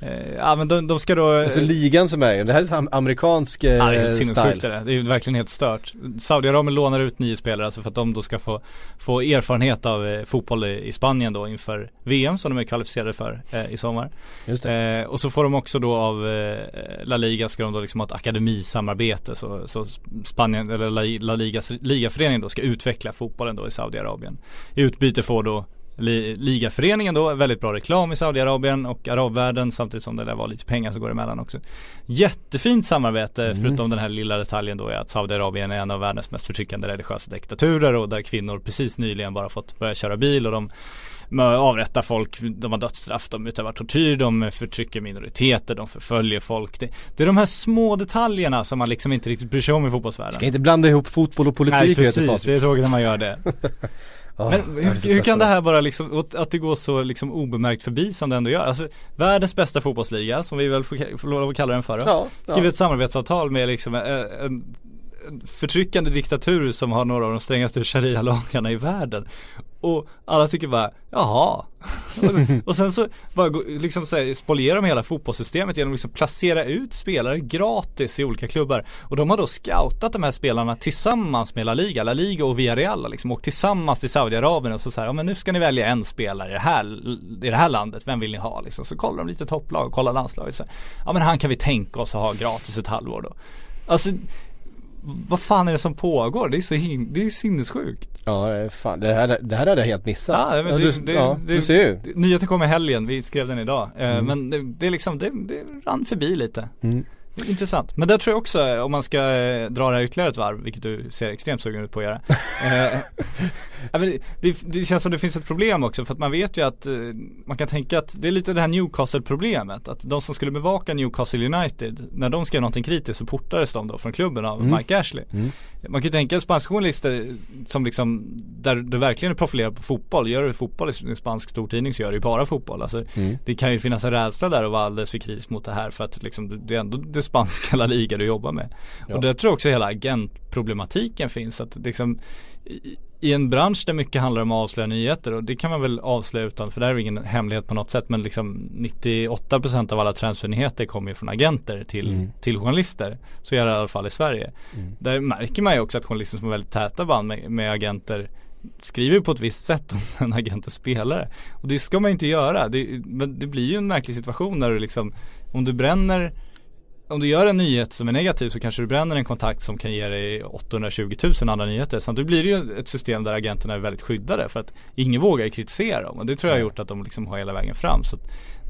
Eh, ja men de, de ska då Alltså ligan som är, det här är am- amerikansk eh, Ja, det är helt sinnessjukt det. Det är verkligen helt stört. Saudiarabien lånar ut nio spelare alltså för att de då ska få, få erfarenhet av eh, fotboll i, Spanien då inför VM som de är kvalificerade för eh, i sommar. Just det. Eh, och så får de också då av eh, La Liga ska de då liksom ha ett akademisamarbete så, så Spanien eller La, La Ligas ligaförening då ska utveckla fotbollen då i Saudiarabien. I utbyte får då ligaföreningen då väldigt bra reklam i Saudiarabien och arabvärlden samtidigt som det där var lite pengar som går emellan också. Jättefint samarbete förutom den här lilla detaljen då är att Saudiarabien är en av världens mest förtryckande religiösa diktaturer och där kvinnor precis nyligen bara fått börja köra bil och de med att avrätta folk, de har dödsstraff, de utövar tortyr, de förtrycker minoriteter, de förföljer folk. Det, det är de här små detaljerna som man liksom inte riktigt bryr sig om i fotbollsvärlden. Ska inte blanda ihop fotboll och politik Nej precis, det är tråkigt när man gör det. Ah, Men hur, hur kan det här bara liksom, att det går så liksom obemärkt förbi som det ändå gör? Alltså världens bästa fotbollsliga, som vi väl får, får lov att kalla den för då. Ja, Skriver ja. ett samarbetsavtal med liksom en, en, en förtryckande diktatur som har några av de strängaste sharia-lagarna i världen. Och alla tycker bara, jaha. och, och sen så bara liksom så här, spolierar de hela fotbollssystemet genom att liksom placera ut spelare gratis i olika klubbar. Och de har då scoutat de här spelarna tillsammans med La Liga. La Liga och Villarreal liksom åkt tillsammans till Saudiarabien och så så här, ja men nu ska ni välja en spelare i det här, i det här landet, vem vill ni ha liksom? Så kollar de lite topplag, kollar landslaget så här, ja men han kan vi tänka oss att ha gratis ett halvår då. Alltså vad fan är det som pågår? Det är så hin- det är sinnessjukt. Ja, fan, det här, det här hade jag helt missat. Ja, men det- du, det- ja, det- du ser ju. Nyheten kom i helgen, vi skrev den idag. Eh, Mm. Men det, det är liksom, det, det rann förbi lite. Mm. Det Intressant. Men där tror jag också, eh, om man ska eh, dra det här ytterligare ett varv, vilket du ser extremt sugen ut på att göra. eh, det, det, det känns som det finns ett problem också, för att man vet ju att eh, man kan tänka att det är lite det här Newcastle-problemet. Att de som skulle bevaka Newcastle United, när de skrev någonting kritiskt så portades de då från klubben av Mm. Mike Ashley. Mm. Man kan ju tänka spanska journalister som liksom, där du verkligen är profilerad på fotboll. Gör du fotboll i en spansk stortidning så gör du ju bara fotboll. Alltså, Mm. det kan ju finnas en rädsla där att vara alldeles för kritisk mot det här för att liksom, det är ändå det spanska La Liga du jobbar med. Ja. Och där tror jag också hela agentproblematiken finns. Att liksom, i, i en bransch där mycket handlar om att avslöja nyheter och det kan man väl avslöja utan, för det här är ingen hemlighet på något sätt men liksom 98% av alla transfernyheter kommer ju från agenter till, Mm. till journalister. Så är det i alla fall i Sverige. Mm. Där märker man ju också att journalister som har väldigt täta band med, med agenter skriver på ett visst sätt om en agent är spelare. Och det ska man inte göra. Det, men det blir ju en märklig situation när du liksom, om du bränner om du gör en nyhet som är negativ så kanske du bränner en kontakt som kan ge dig 820 000 andra nyheter. Samtidigt blir det ju ett system där agenterna är väldigt skyddade för att ingen vågar ju kritisera dem. Och det tror jag har gjort att de liksom har hela vägen fram. Så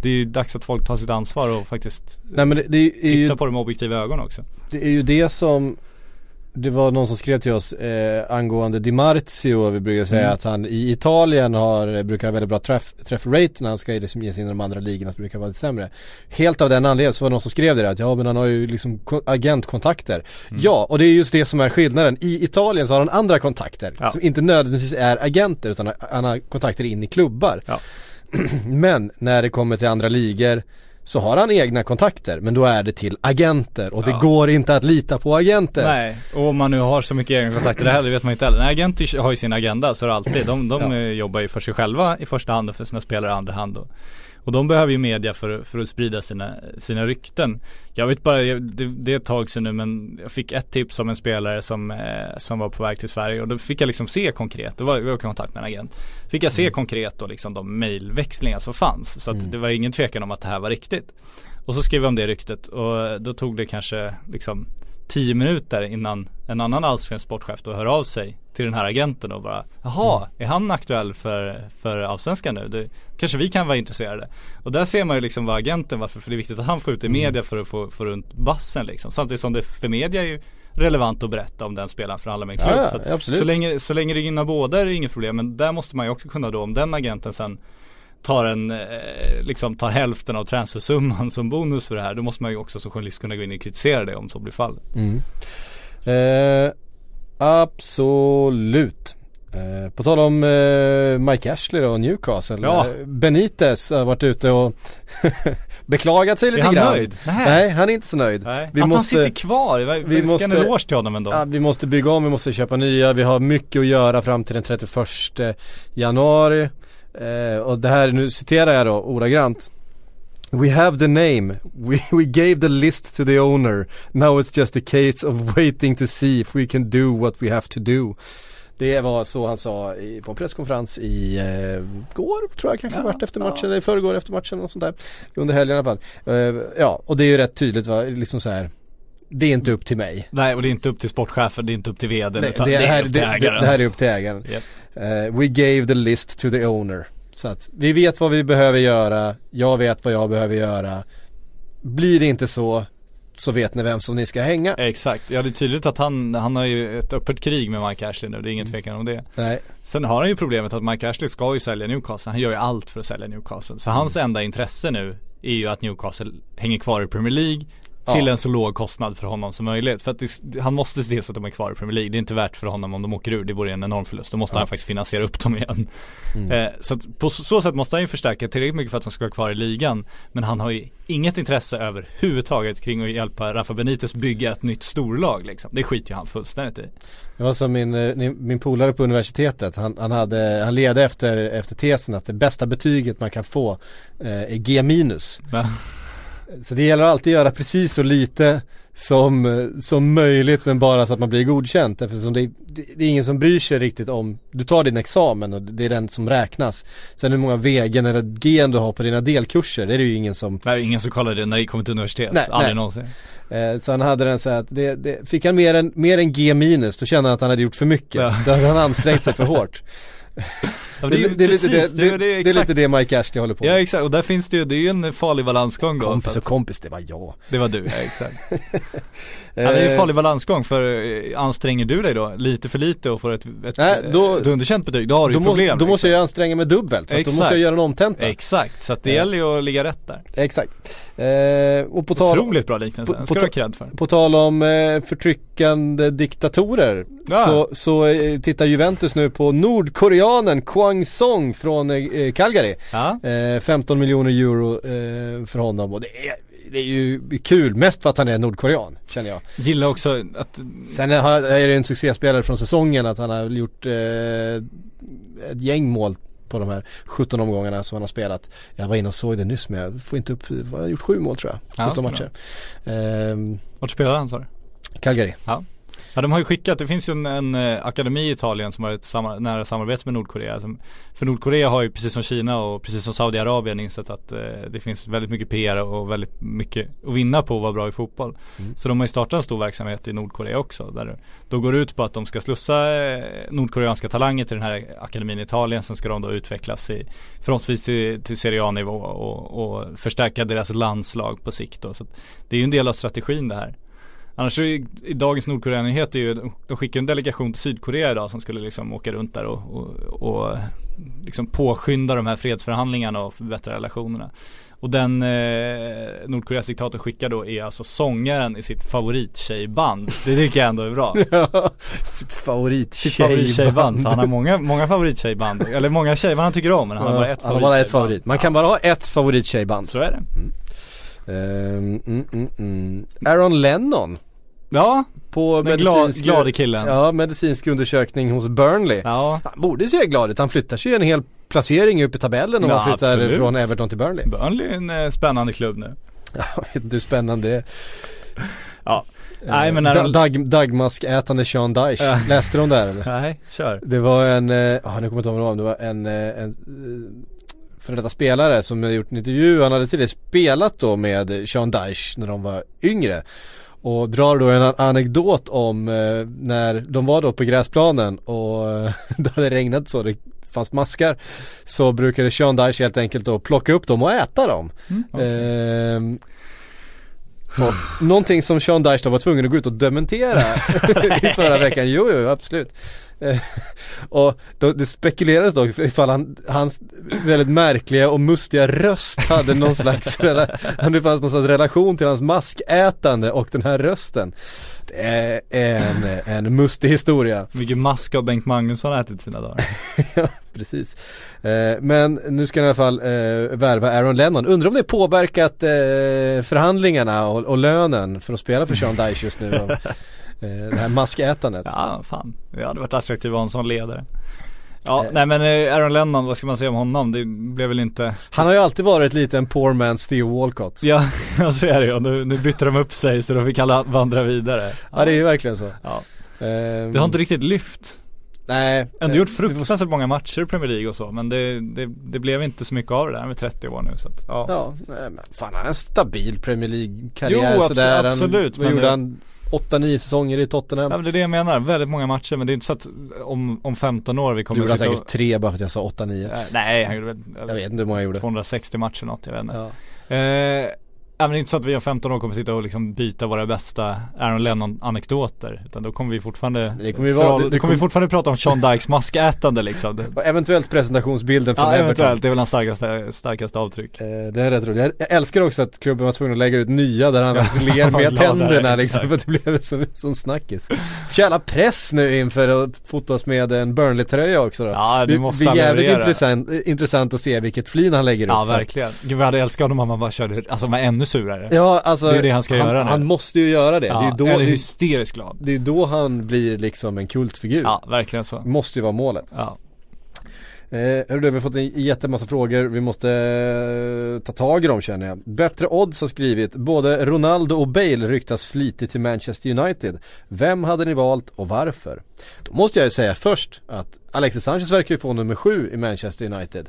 det är ju dags att folk tar sitt ansvar och faktiskt Nej det, det, är ju, tittar på dem med objektiva ögon också. det är ju det som det var någon som skrev till oss eh, angående Di Marzio, vi brukar säga Mm. att han i Italien har, brukar ha väldigt bra träff, träffrate när han ska liksom ge sig in i de andra ligorna så brukar vara lite sämre. Helt av den anledningen så var det någon som skrev det där, att ja men han har ju liksom ko- agentkontakter. Mm. Ja, och det är just det som är skillnaden. I Italien så har han andra kontakter Ja. som inte nödvändigtvis är agenter utan han har kontakter in i klubbar. Ja. Men när det kommer till andra ligor så har han egna kontakter men då är det till agenter och det Ja. går inte att lita på agenter. Nej, och om man nu har så mycket egna kontakter det här, det vet man inte heller. Nej, agenter har ju sin agenda, så är det alltid. De, de Ja. jobbar ju för sig själva i första hand och för sina spelare i andra hand. Och, och de behöver ju media för, för att sprida sina, sina rykten. Jag vet bara, det, det är ett tag sedan nu men jag fick ett tips om en spelare som, eh, som var på väg till Sverige och då fick jag liksom se konkret, det var, jag var i kontakt med en agent. Fick jag se konkret då liksom de mailväxlingar som fanns. Så att det var ingen tvekan om att det här var riktigt. Och så skrev jag om det ryktet och då tog det kanske liksom 10 minuter innan en annan allsvensk sportchef då hör av sig till den här agenten och bara Jaha, är han aktuell för, för allsvenskan nu? Det, kanske vi kan vara intresserade. Och där ser man ju liksom vad agenten varför, för det är viktigt att han får ut i media för att få, få runt bassen liksom. Samtidigt som det för media är ju relevant att berätta om den spelaren förhandlar med en klubb. Ja, så, att, så, länge, så länge det gynnar båda är det inget problem. Men där måste man ju också kunna då, om den agenten sen tar en, eh, liksom tar hälften av transfersumman som bonus för det här. Då måste man ju också som journalist kunna gå in och kritisera det om så blir fallet. Mm. Eh, absolut. Eh, på tal om eh, Mike Ashley då och Newcastle. Ja. Eh, Benitez har varit ute och beklagat sig lite Är han grann. nöjd? Nej. Nej, han är inte så nöjd. Nej. Vi att måste- han sitter kvar, vi vi ska måste- en eloge till honom ändå. Ja, vi måste bygga om, vi måste köpa nya, vi har mycket att göra fram till den 31 januari. Eh, och det här, nu citerar jag då ordagrant. We have the name, we, we gave the list to the owner, now it's just a case of waiting to see if we can do what we have to do. Det var så han sa på en presskonferens i eh, går tror jag kanske Ja, vart efter ja. matchen eller i förrgår efter matchen och sånt där. Under helgen i alla fall. Eh, ja, och det är ju rätt tydligt va, liksom så här. Det är inte upp till mig. Nej och det är inte upp till sportchefen, det är inte upp till vd Nej, utan det, det, är här, upp det, till det, ägaren. det här är upp till ägaren. Japp. Eh, we gave the list to the owner. Så att vi vet vad vi behöver göra, jag vet vad jag behöver göra. Blir det inte så, så vet ni vem som ni ska hänga. Exakt, ja det är tydligt att han, han har ju ett öppet krig med Mike Ashley nu, det är ingen tvekan om det. Nej, Sen har han ju problemet att Mike Ashley ska ju sälja Newcastle, han gör ju allt för att sälja Newcastle. Så hans enda intresse nu är ju att Newcastle hänger kvar i Premier League till Ja. en så låg kostnad för honom som möjligt. För att det, han måste se till så att de är kvar i Premier League. Det är inte värt för honom om de åker ur, det vore en enorm förlust. Då måste han faktiskt finansiera upp dem igen. Eh, så att på så, sätt måste han ju förstärka tillräckligt mycket för att de ska vara kvar i ligan. Men han har ju inget intresse överhuvudtaget kring att hjälpa Rafa Benitez bygga ett nytt storlag liksom. Det skiter ju han fullständigt i. det var som min, eh, min polare på universitetet. Han, han, hade, han ledde efter, efter tesen att det bästa betyget man kan få eh, är G minus. Så det gäller alltid att göra precis så lite som, som möjligt men bara så att man blir godkänt eftersom det, det, det är ingen som bryr sig riktigt om, du tar din examen och det är den som räknas. Sen hur många vägen eller G du har på dina delkurser, det är det ju ingen som är ingen som kollar det när det kommer till universitet. Nej, Aldrig nej. någonsin. eh, Så han hade den så här att det, det, fick han mer än, mer än G minus då kände han att han hade gjort för mycket. Ja. Då hade han ansträngt sig för hårt. Ja, det, det, är precis, det, det, det, det är lite det Mike Ashley håller på Ja med. exakt, och där finns det ju, det är ju en farlig balansgång då. Kompis och kompis, det var jag. Det var du, ja exakt. ja, det är en Eh, farlig balansgång för eh, anstränger du dig då lite för lite och får ett, ett, Nej, då- ett underkänt betyg, då har du Då ju måste, problem. då måste liksom. jag anstränga mig dubbelt, för då måste jag göra en omtenta. Exakt, så att det Eh. gäller ju att ligga rätt där. Exakt. Eh, och på tal, Otroligt bra liknelse, på- på ska du ha för. på tal om eh, förtryckande diktatorer Ja. så, så eh, tittar Juventus nu på nordkoreanen Kwang Song från eh, eh, Calgary. Ja, Eh, 15 miljoner euro eh, för honom och det är, det är ju kul, mest för att han är nordkorean känner jag. gillar också att, Sen är det en succéspelare från säsongen att han har gjort eh, ett gäng mål på de här 17 omgångarna som han har spelat. Jag var inne och såg det nyss men jag får inte upp, han har gjort sju mål tror jag. Ja, 17 så matcher. Ehm, vart spelar han sa du? Calgary. Ja de har ju skickat, det finns ju en, en eh, akademi i Italien som har ett samar- nära samarbete med Nordkorea. Som, För Nordkorea har ju precis som Kina och precis som Saudiarabien insett att eh, det finns väldigt mycket PR och väldigt mycket att vinna på att vara bra i fotboll. Så de har ju startat en stor verksamhet i Nordkorea också där det då går ut på att de ska slussa eh, nordkoreanska talanger till den här akademin i Italien. Sen ska de då utvecklas i förhoppningsvis till, till Serie A-nivå och, och förstärka deras landslag på sikt då. Så det är ju en del av strategin det här Annars är ju, i dagens Nordkorea-nyheter ju, de- skickar en delegation till Sydkorea idag som skulle liksom åka runt där och, och, och liksom påskynda de här fredsförhandlingarna och förbättra relationerna. Och den eh, Nordkoreas diktator skickar då är alltså sångaren i sitt favorittjejband. Det tycker jag ändå är bra. Favorit Sitt favorittjejband. Så han har många, många favorittjejband. Eller många tjejer han tycker om men han har bara ett Han har bara ett favorit. Man kan bara ha ett favorittjejband. Så är det. Mm, mm, mm. Aaron Lennon Ja, på den medicinsk, glade killen. ja, medicinsk undersökning hos Burnley. Ja, Han borde se glad ut, han flyttar sig en hel placering upp i tabellen om Ja, han flyttar absolut. från Everton till Burnley. Burnley är en eh, spännande klubb nu. Inte hur spännande det är. Ja. Eh, Nej, men Aaron- Dag, Dagmask-ätande Sean Dyche, Ja. läste de där eller? Nej, kör. Det var en, eh, ja nu kommer jag inte ihåg vad det var, det var en, eh, en före detta spelare som gjort en intervju, han hade tidigare spelat då med Sean Dyche när de var yngre. Och drar då en an- anekdot om eh, när de var då på gräsplanen och eh, det hade regnat så det fanns maskar. Så brukade Sean Dyche helt enkelt då plocka upp dem och äta dem. Ehm, och någonting som Sean Dyche då var tvungen att gå ut och dementera i förra veckan. Jo, jo, absolut. Eh, och då, det spekulerades då ifall han, hans väldigt märkliga och mustiga röst hade någon slags, om det fanns någon slags relation till hans maskätande och den här rösten. Det är en, en mustig historia. Mycket mask har Bengt Magnusson ätit sina dagar. ja, precis. Eh, men nu ska han i alla fall eh, värva Aaron Lennon. Undrar om det påverkat förhandlingarna och, och lönen för att spela för Sean Dyche just nu. Eh, det här maskätandet. Ja, fan. Det hade varit attraktivt att vara en sån ledare. Ja, Eh. nej men eh, Aaron Lennon, vad ska man säga om honom? Det blev väl inte Han har ju alltid varit lite en poor man Steve Walcott. Ja, ja så är det ju. Nu, nu bytte de upp sig så de fick alla vandra vidare. Ja det är ju verkligen så. Ja. Ehm, Det har inte riktigt lyft. Nej. Ändå eh, gjort vi får se- fruktansvärt många matcher i Premier League och så men det, det, det blev inte så mycket av det där. Han är 30 år nu så att, ja. Ja, nej, men fan han har en stabil Premier League-karriär Jo, sådär. Han- absolut, Vad men gjorde det- han? 8-9 säsonger i Tottenham. Ja men det är det jag menar, väldigt många matcher men det är inte så att om, om 15 år vi kommer gjorde han sitta säkert tre bara för att jag sa 8-9. Eh, Nej, han gjorde väl Jag vet inte hur många jag gjorde. 260 matcher något, jag vet inte. Ja. Eh, Ja men det är inte så att vi om 15 år kommer sitta och liksom byta våra bästa Aaron Lennon anekdoter Utan då kommer vi fortfarande Det kommer ju vara- det- det Då kommer vi fortfarande prata om Sean Dykes maskätande liksom Det- Och eventuellt presentationsbilden från Ja Everton. eventuellt, det är väl hans starkaste, starkaste avtryck Eh, Det är rätt roligt. Jag- Jag älskar också att klubben var tvungen att lägga ut nya där han faktiskt ler med tänderna liksom exakt. för det blev så, sån snackis. Jävla press nu inför att fotas med en Burnley-tröja också då. Ja, det det måste blir han jävligt intressant, intressant att se vilket flin han lägger Ja upp för. verkligen, gud vi hade älskat honom om han bara körde, alltså var ännu surare Ja alltså, Det är det han ska han, göra nu. han måste ju göra det. ja, det är ju då, Eller det, hysteriskt glad det är då han blir liksom en kultfigur. Ja, verkligen så Måste ju vara målet. Ja, Eh, hörru vi har fått en jättemassa frågor, vi måste eh, ta tag i dem känner jag. Bättre odds har skrivit, både Ronaldo och Bale ryktas flitigt till Manchester United. Vem hade ni valt och varför? Då måste jag ju säga först att Alexis Sanchez verkar ju få nummer sju i Manchester United.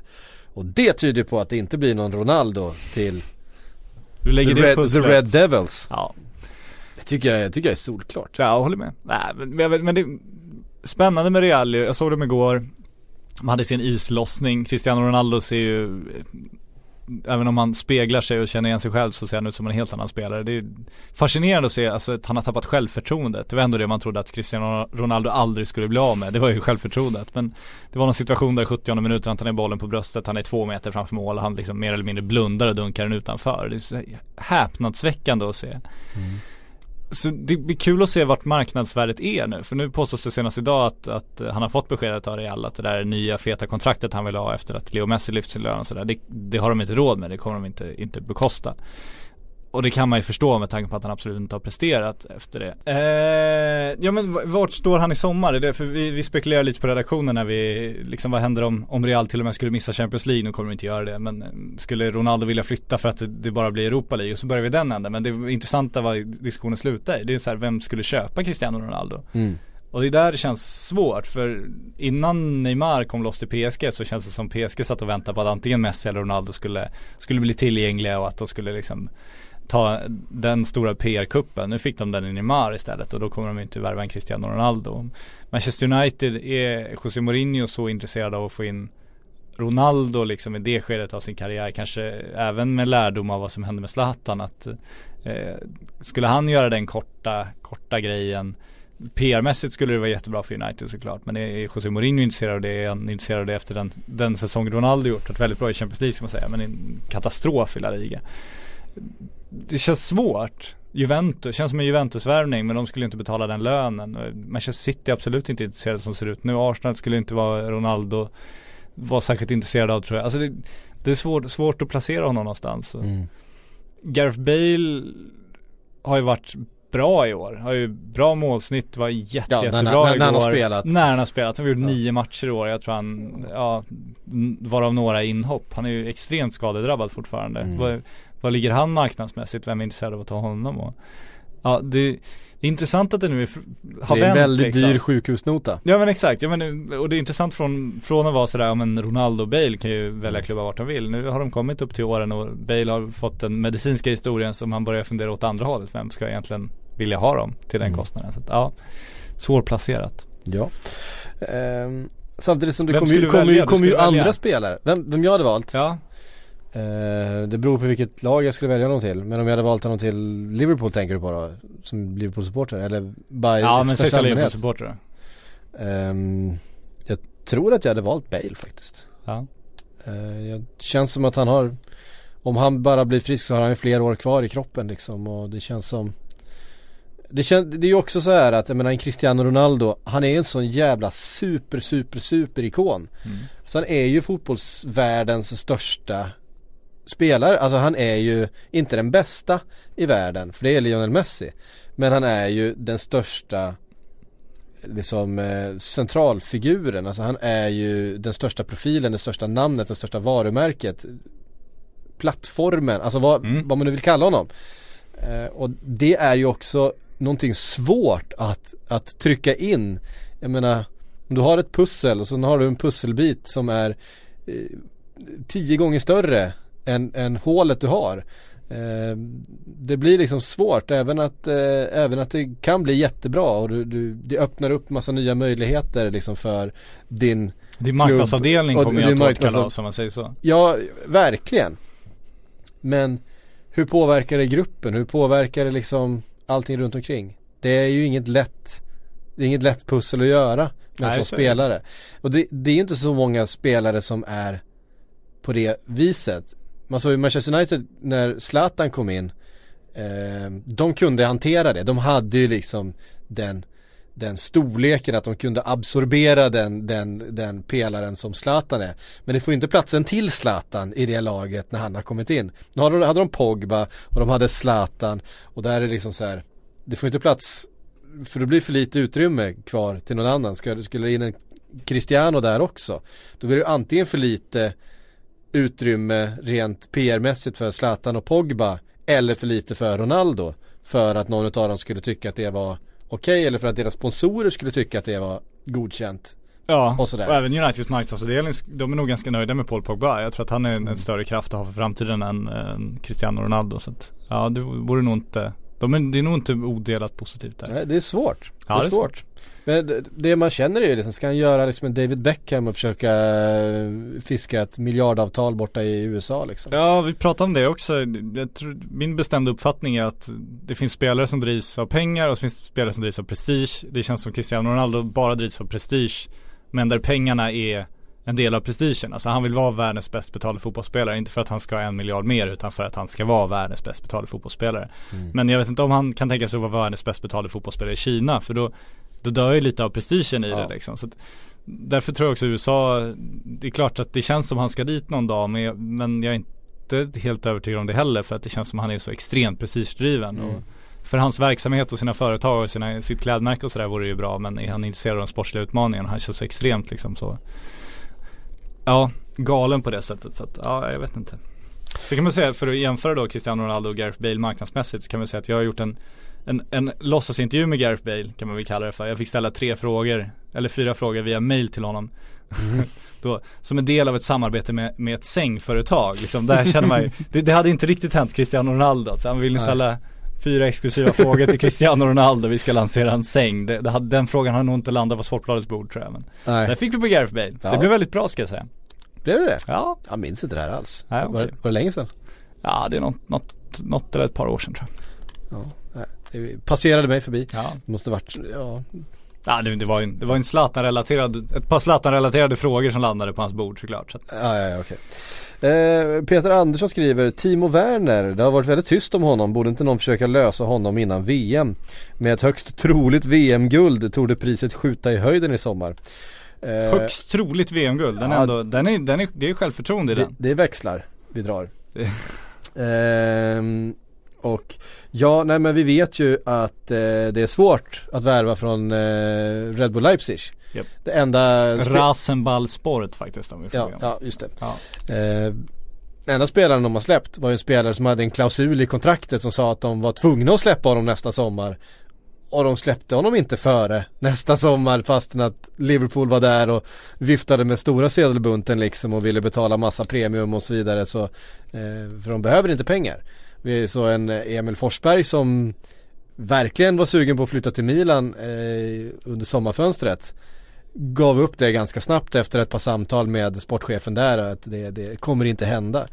Och det tyder på att det inte blir någon Ronaldo till du lägger the det Red, the Red Devils. Ja, Det tycker jag, jag tycker jag är solklart. Ja, jag håller med. Nej, men, vet- men det Spännande med Real, jag såg dem igår De hade sin islossning, Cristiano Ronaldo ser ju Även om han speglar sig och känner igen sig själv så ser han ut som en helt annan spelare. Det är fascinerande att se alltså, att han har tappat självförtroendet. Det var ändå det man trodde att Cristiano Ronaldo aldrig skulle bli av med. Det var ju självförtroendet. Men det var någon situation där i 70 minuten han tar ner bollen på bröstet, han är två meter framför mål och han liksom mer eller mindre blundar och dunkar den utanför. Det är så häpnadsväckande att se. Mm. Så det blir kul att se vart marknadsvärdet är nu. För nu påstås det senast idag att, att han har fått beskedet av Real att det där nya feta kontraktet han vill ha efter att Leo Messi lyft sin lön och sådär. Det, det har de inte råd med. Det kommer de inte, inte bekosta. Och det kan man ju förstå med tanke på att han absolut inte har presterat efter det. Eh, ja men vart står han i sommar? Det är det, för vi, vi spekulerar lite på redaktionen när vi, liksom vad händer om, om Real till och med skulle missa Champions League? Nu kommer de inte göra det. Men eh, skulle Ronaldo vilja flytta för att det, det bara blir Europa League? Och så börjar vi den änden. Men det intressanta var diskussionen slutar i. Det är så här, vem skulle köpa Cristiano Ronaldo? Mm. Och det är där det känns svårt för innan Neymar kom loss till PSG så känns det som PSG satt och väntade på att antingen Messi eller Ronaldo skulle, skulle bli tillgängliga och att de skulle liksom ta den stora PR-kuppen. Nu fick de den i Neymar istället och då kommer de inte värva en Cristiano Ronaldo. Manchester United är José Mourinho så intresserad av att få in Ronaldo liksom i det skedet av sin karriär. Kanske även med lärdom av vad som hände med Zlatan. Att, eh, skulle han göra den korta, korta grejen PR-mässigt skulle det vara jättebra för United såklart. Men är José Mourinho intresserad av det? Är han intresserad av det efter den, den säsong Ronaldo gjort? Ett väldigt bra i Champions League ska man säga. Men en katastrof i La Liga. Det känns svårt. Juventus, känns som en Juventus-värvning men de skulle inte betala den lönen. Manchester City är absolut inte intresserade som ser ut nu. Arsenal skulle inte vara Ronaldo var särskilt intresserad av tror jag. Alltså det, det är svårt, svårt att placera honom någonstans. Mm. Gareth Bale har ju varit bra i år. Har ju bra målsnitt, var jätte, Ja, när- jättebra när- när igår. han har spelat. När han har spelat. Han har gjort Ja. nio matcher i år. Jag tror han, ja, varav några inhopp. Han är ju extremt skadedrabbad fortfarande. Mm. Vad ligger han marknadsmässigt? Vem är intresserad av att ta honom? Och, ja, det, det är intressant att det nu är, har Det är en vänt, väldigt liksom. dyr sjukhusnota. Ja men exakt, ja, men, och det är intressant från, från att vara sådär, ja men Ronaldo och Bale kan ju välja klubbar vart de vill. Nu har de kommit upp till åren och Bale har fått den medicinska historien som han börjar fundera åt andra hållet. Vem ska egentligen vilja ha dem till den Mm. kostnaden? Så att, ja, svårplacerat. Ja. Ehm, samtidigt som det kommer ju, kommer ju, kommer ju andra spelare. Vem, vem jag hade valt? Ja, det beror på vilket lag jag skulle välja honom till. Men om jag hade valt honom till Liverpool tänker du på då? Som Liverpool-supporter? Eller i ja men säg? Liverpool-supporter. Ehm, Jag tror att jag hade valt Bale faktiskt. Ja. Uh, det känns som att han har Om han bara blir frisk så har han ju fler år kvar i kroppen liksom och det känns som det, kän, det är ju också så här att jag menar en Cristiano Ronaldo Han är en sån jävla super super super ikon Mm. Så han är ju fotbollsvärldens största spelare Alltså han är ju inte den bästa i världen för det är Lionel Messi Men han är ju den största liksom eh, centralfiguren, alltså han är ju den största profilen, det största namnet, det största varumärket Plattformen, alltså vad, Mm. vad man nu vill kalla honom eh, Och det är ju också någonting svårt att, att trycka in Jag menar, om du har ett pussel och så har du en pusselbit som är eh, tio gånger större än, än hålet du har Eh, det blir liksom svårt även att, eh, även att det kan bli jättebra och du, du, det öppnar upp massa nya möjligheter liksom för din Din marknadsavdelning kommer din jag tolka då, som man säger så. Ja, verkligen. Men hur påverkar det gruppen? Hur påverkar det liksom allting runt omkring? Det är ju inget lätt Det är inget lätt pussel att göra men Nej, som spelare. Och det, det är ju inte så många spelare som är på det viset. Man såg ju Manchester United när Zlatan kom in eh, De kunde hantera det. De hade ju liksom den den storleken att de kunde absorbera den, den, den pelaren som Zlatan är. Men det får ju inte plats en till Zlatan i det laget när han har kommit in. Nu hade de, hade de Pogba och de hade Zlatan och där är det liksom så här. Det får inte plats, för det blir för lite utrymme kvar till någon annan. Ska, skulle det in en Cristiano där också, då blir det antingen för lite utrymme rent PR-mässigt för Zlatan och Pogba eller för lite för Ronaldo för att någon av dem skulle tycka att det var okej eller för att deras sponsorer skulle tycka att det var godkänt. Ja, Och sådär. och även Uniteds marknadsavdelning, de är nog ganska nöjda med Paul Pogba. Jag tror att han är en, Mm. större kraft att ha för framtiden än, än Cristiano Ronaldo. Så att, ja, det vore nog inte, de är, det är nog inte odelat positivt där. Nej, det är svårt. Ja, det är det är svårt. Men det, man känner är ju liksom, ska han göra liksom en David Beckham och försöka eh, fiska ett miljardavtal borta i USA liksom? Ja, vi pratade om det också. Tror, min bestämda uppfattning är att det finns spelare som drivs av pengar och så finns spelare som drivs av prestige. Det känns som Cristiano Ronaldo bara drivs av prestige. Men där pengarna är en del av prestigen. Alltså han vill vara världens bäst betalda fotbollsspelare. Inte för att han ska ha en miljard mer utan för att han ska vara världens bäst betalda fotbollsspelare. Mm. Men jag vet inte om han kan tänka sig att vara världens bäst betalda fotbollsspelare i Kina. För då, då dör ju lite av prestigen i Ja. det liksom. Så att, därför tror jag också USA, det är klart att det känns som han ska dit någon dag. Men jag, men jag är inte helt övertygad om det heller. För att det känns som han är så extremt prestigedriven. Mm. Och för hans verksamhet och sina företag och sina, sitt klädmärke och sådär vore det ju bra. Men är han intresserad av de sportsliga utmaningarna? Han känns så extremt liksom så Ja, galen på det sättet. Så att, ja, jag vet inte. Så kan man säga, för att jämföra då Cristiano Ronaldo och Gareth Bale marknadsmässigt så kan man säga att jag har gjort en en, en låtsasintervju med Gareth Bale kan man väl kalla det för. Jag fick ställa tre frågor, eller fyra frågor via mail till honom. då, som en del av ett samarbete med, med ett sängföretag. Liksom, där känner man ju, det, det hade inte riktigt hänt Cristiano Ronaldo. Så han vill Nej. ställa fyra exklusiva frågor till Cristiano Ronaldo. Vi ska lansera en säng. Det, det den frågan har nog inte landat på Sportbladets bord tror jag. Men Nej, där fick vi på Gareth Bale. Ja. Det blev väldigt bra ska jag säga. blev det det? Ja, Jag minns inte det här alls. Nej, var, okej. var det länge sedan? ja det är något, något, något eller ett par år sedan tror jag. Ja, det passerade mig förbi. Ja. Det måste varit, ja, Ja det, det var ju det var en Zlatan-relaterad, ett par Zlatan-relaterade frågor som landade på hans bord såklart. Så Ja, ja, okej. Eh, Peter Andersson skriver Timo Werner, det har varit väldigt tyst om honom. Borde inte någon försöka lösa honom innan VM? Med ett högst troligt VM-guld tog det priset skjuta i höjden i sommar. Eh, högst troligt VM-guld. Den ja. ändå, den är, den är, det är självförtroende i det, den. det växlar vi drar. Ehm, och ja, nej men vi vet ju att eh, det är svårt att värva från eh, Red Bull Leipzig. Japp. Det enda Rasenballspåret faktiskt om vi får ja, ja, just det. Ja. Eh, enda spelaren de har släppt var ju en spelare som hade en klausul i kontraktet som sa att de var tvungna att släppa honom nästa sommar. Och de släppte honom inte före nästa sommar fastän att Liverpool var där och viftade med stora sedelbunten liksom och ville betala massa premium och så vidare så eh, För de behöver inte pengar. Vi såg en eh, Emil Forsberg som verkligen var sugen på att flytta till Milan eh, under sommarfönstret gav upp det ganska snabbt efter ett par samtal med sportchefen där att det, det kommer inte hända.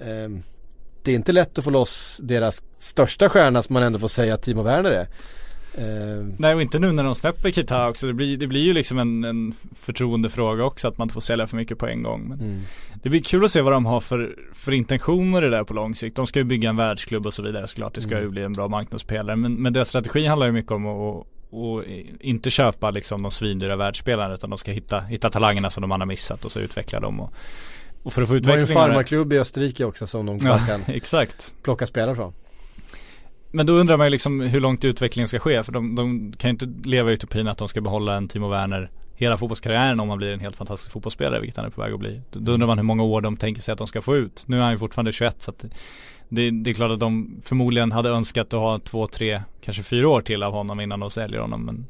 Eh, det är inte lätt att få loss deras största stjärna som man ändå får säga att Timo Werner är. Ehm, Nej och inte nu när de släpper Kita också. Det blir, det blir ju liksom en, en förtroendefråga också att man inte får sälja för mycket på en gång. Men mm. Det blir kul att se vad de har för, för intention med det där på lång sikt. De ska ju bygga en världsklubb och så vidare såklart. Det ska Mm. ju bli en bra marknadspelare. Men, men deras strategi handlar ju mycket om att och inte köpa liksom de svindyra världsspelarna utan de ska hitta, hitta talangerna som de har missat och så utveckla dem och, och för att få Det var ju en utväxling farmarklubb i Österrike också som de Ja, kan exakt. plocka spelare från. Men då undrar man ju liksom hur långt utvecklingen ska ske för de, de kan ju inte leva i utopin att de ska behålla en Timo Werner hela fotbollskarriären om han blir en helt fantastisk fotbollsspelare vilket han är på väg att bli. Då, undrar man hur många år de tänker sig att de ska få ut. Nu är han ju fortfarande 21 så att det, det är klart att de förmodligen hade önskat att ha två, tre, kanske fyra år till av honom innan de säljer honom men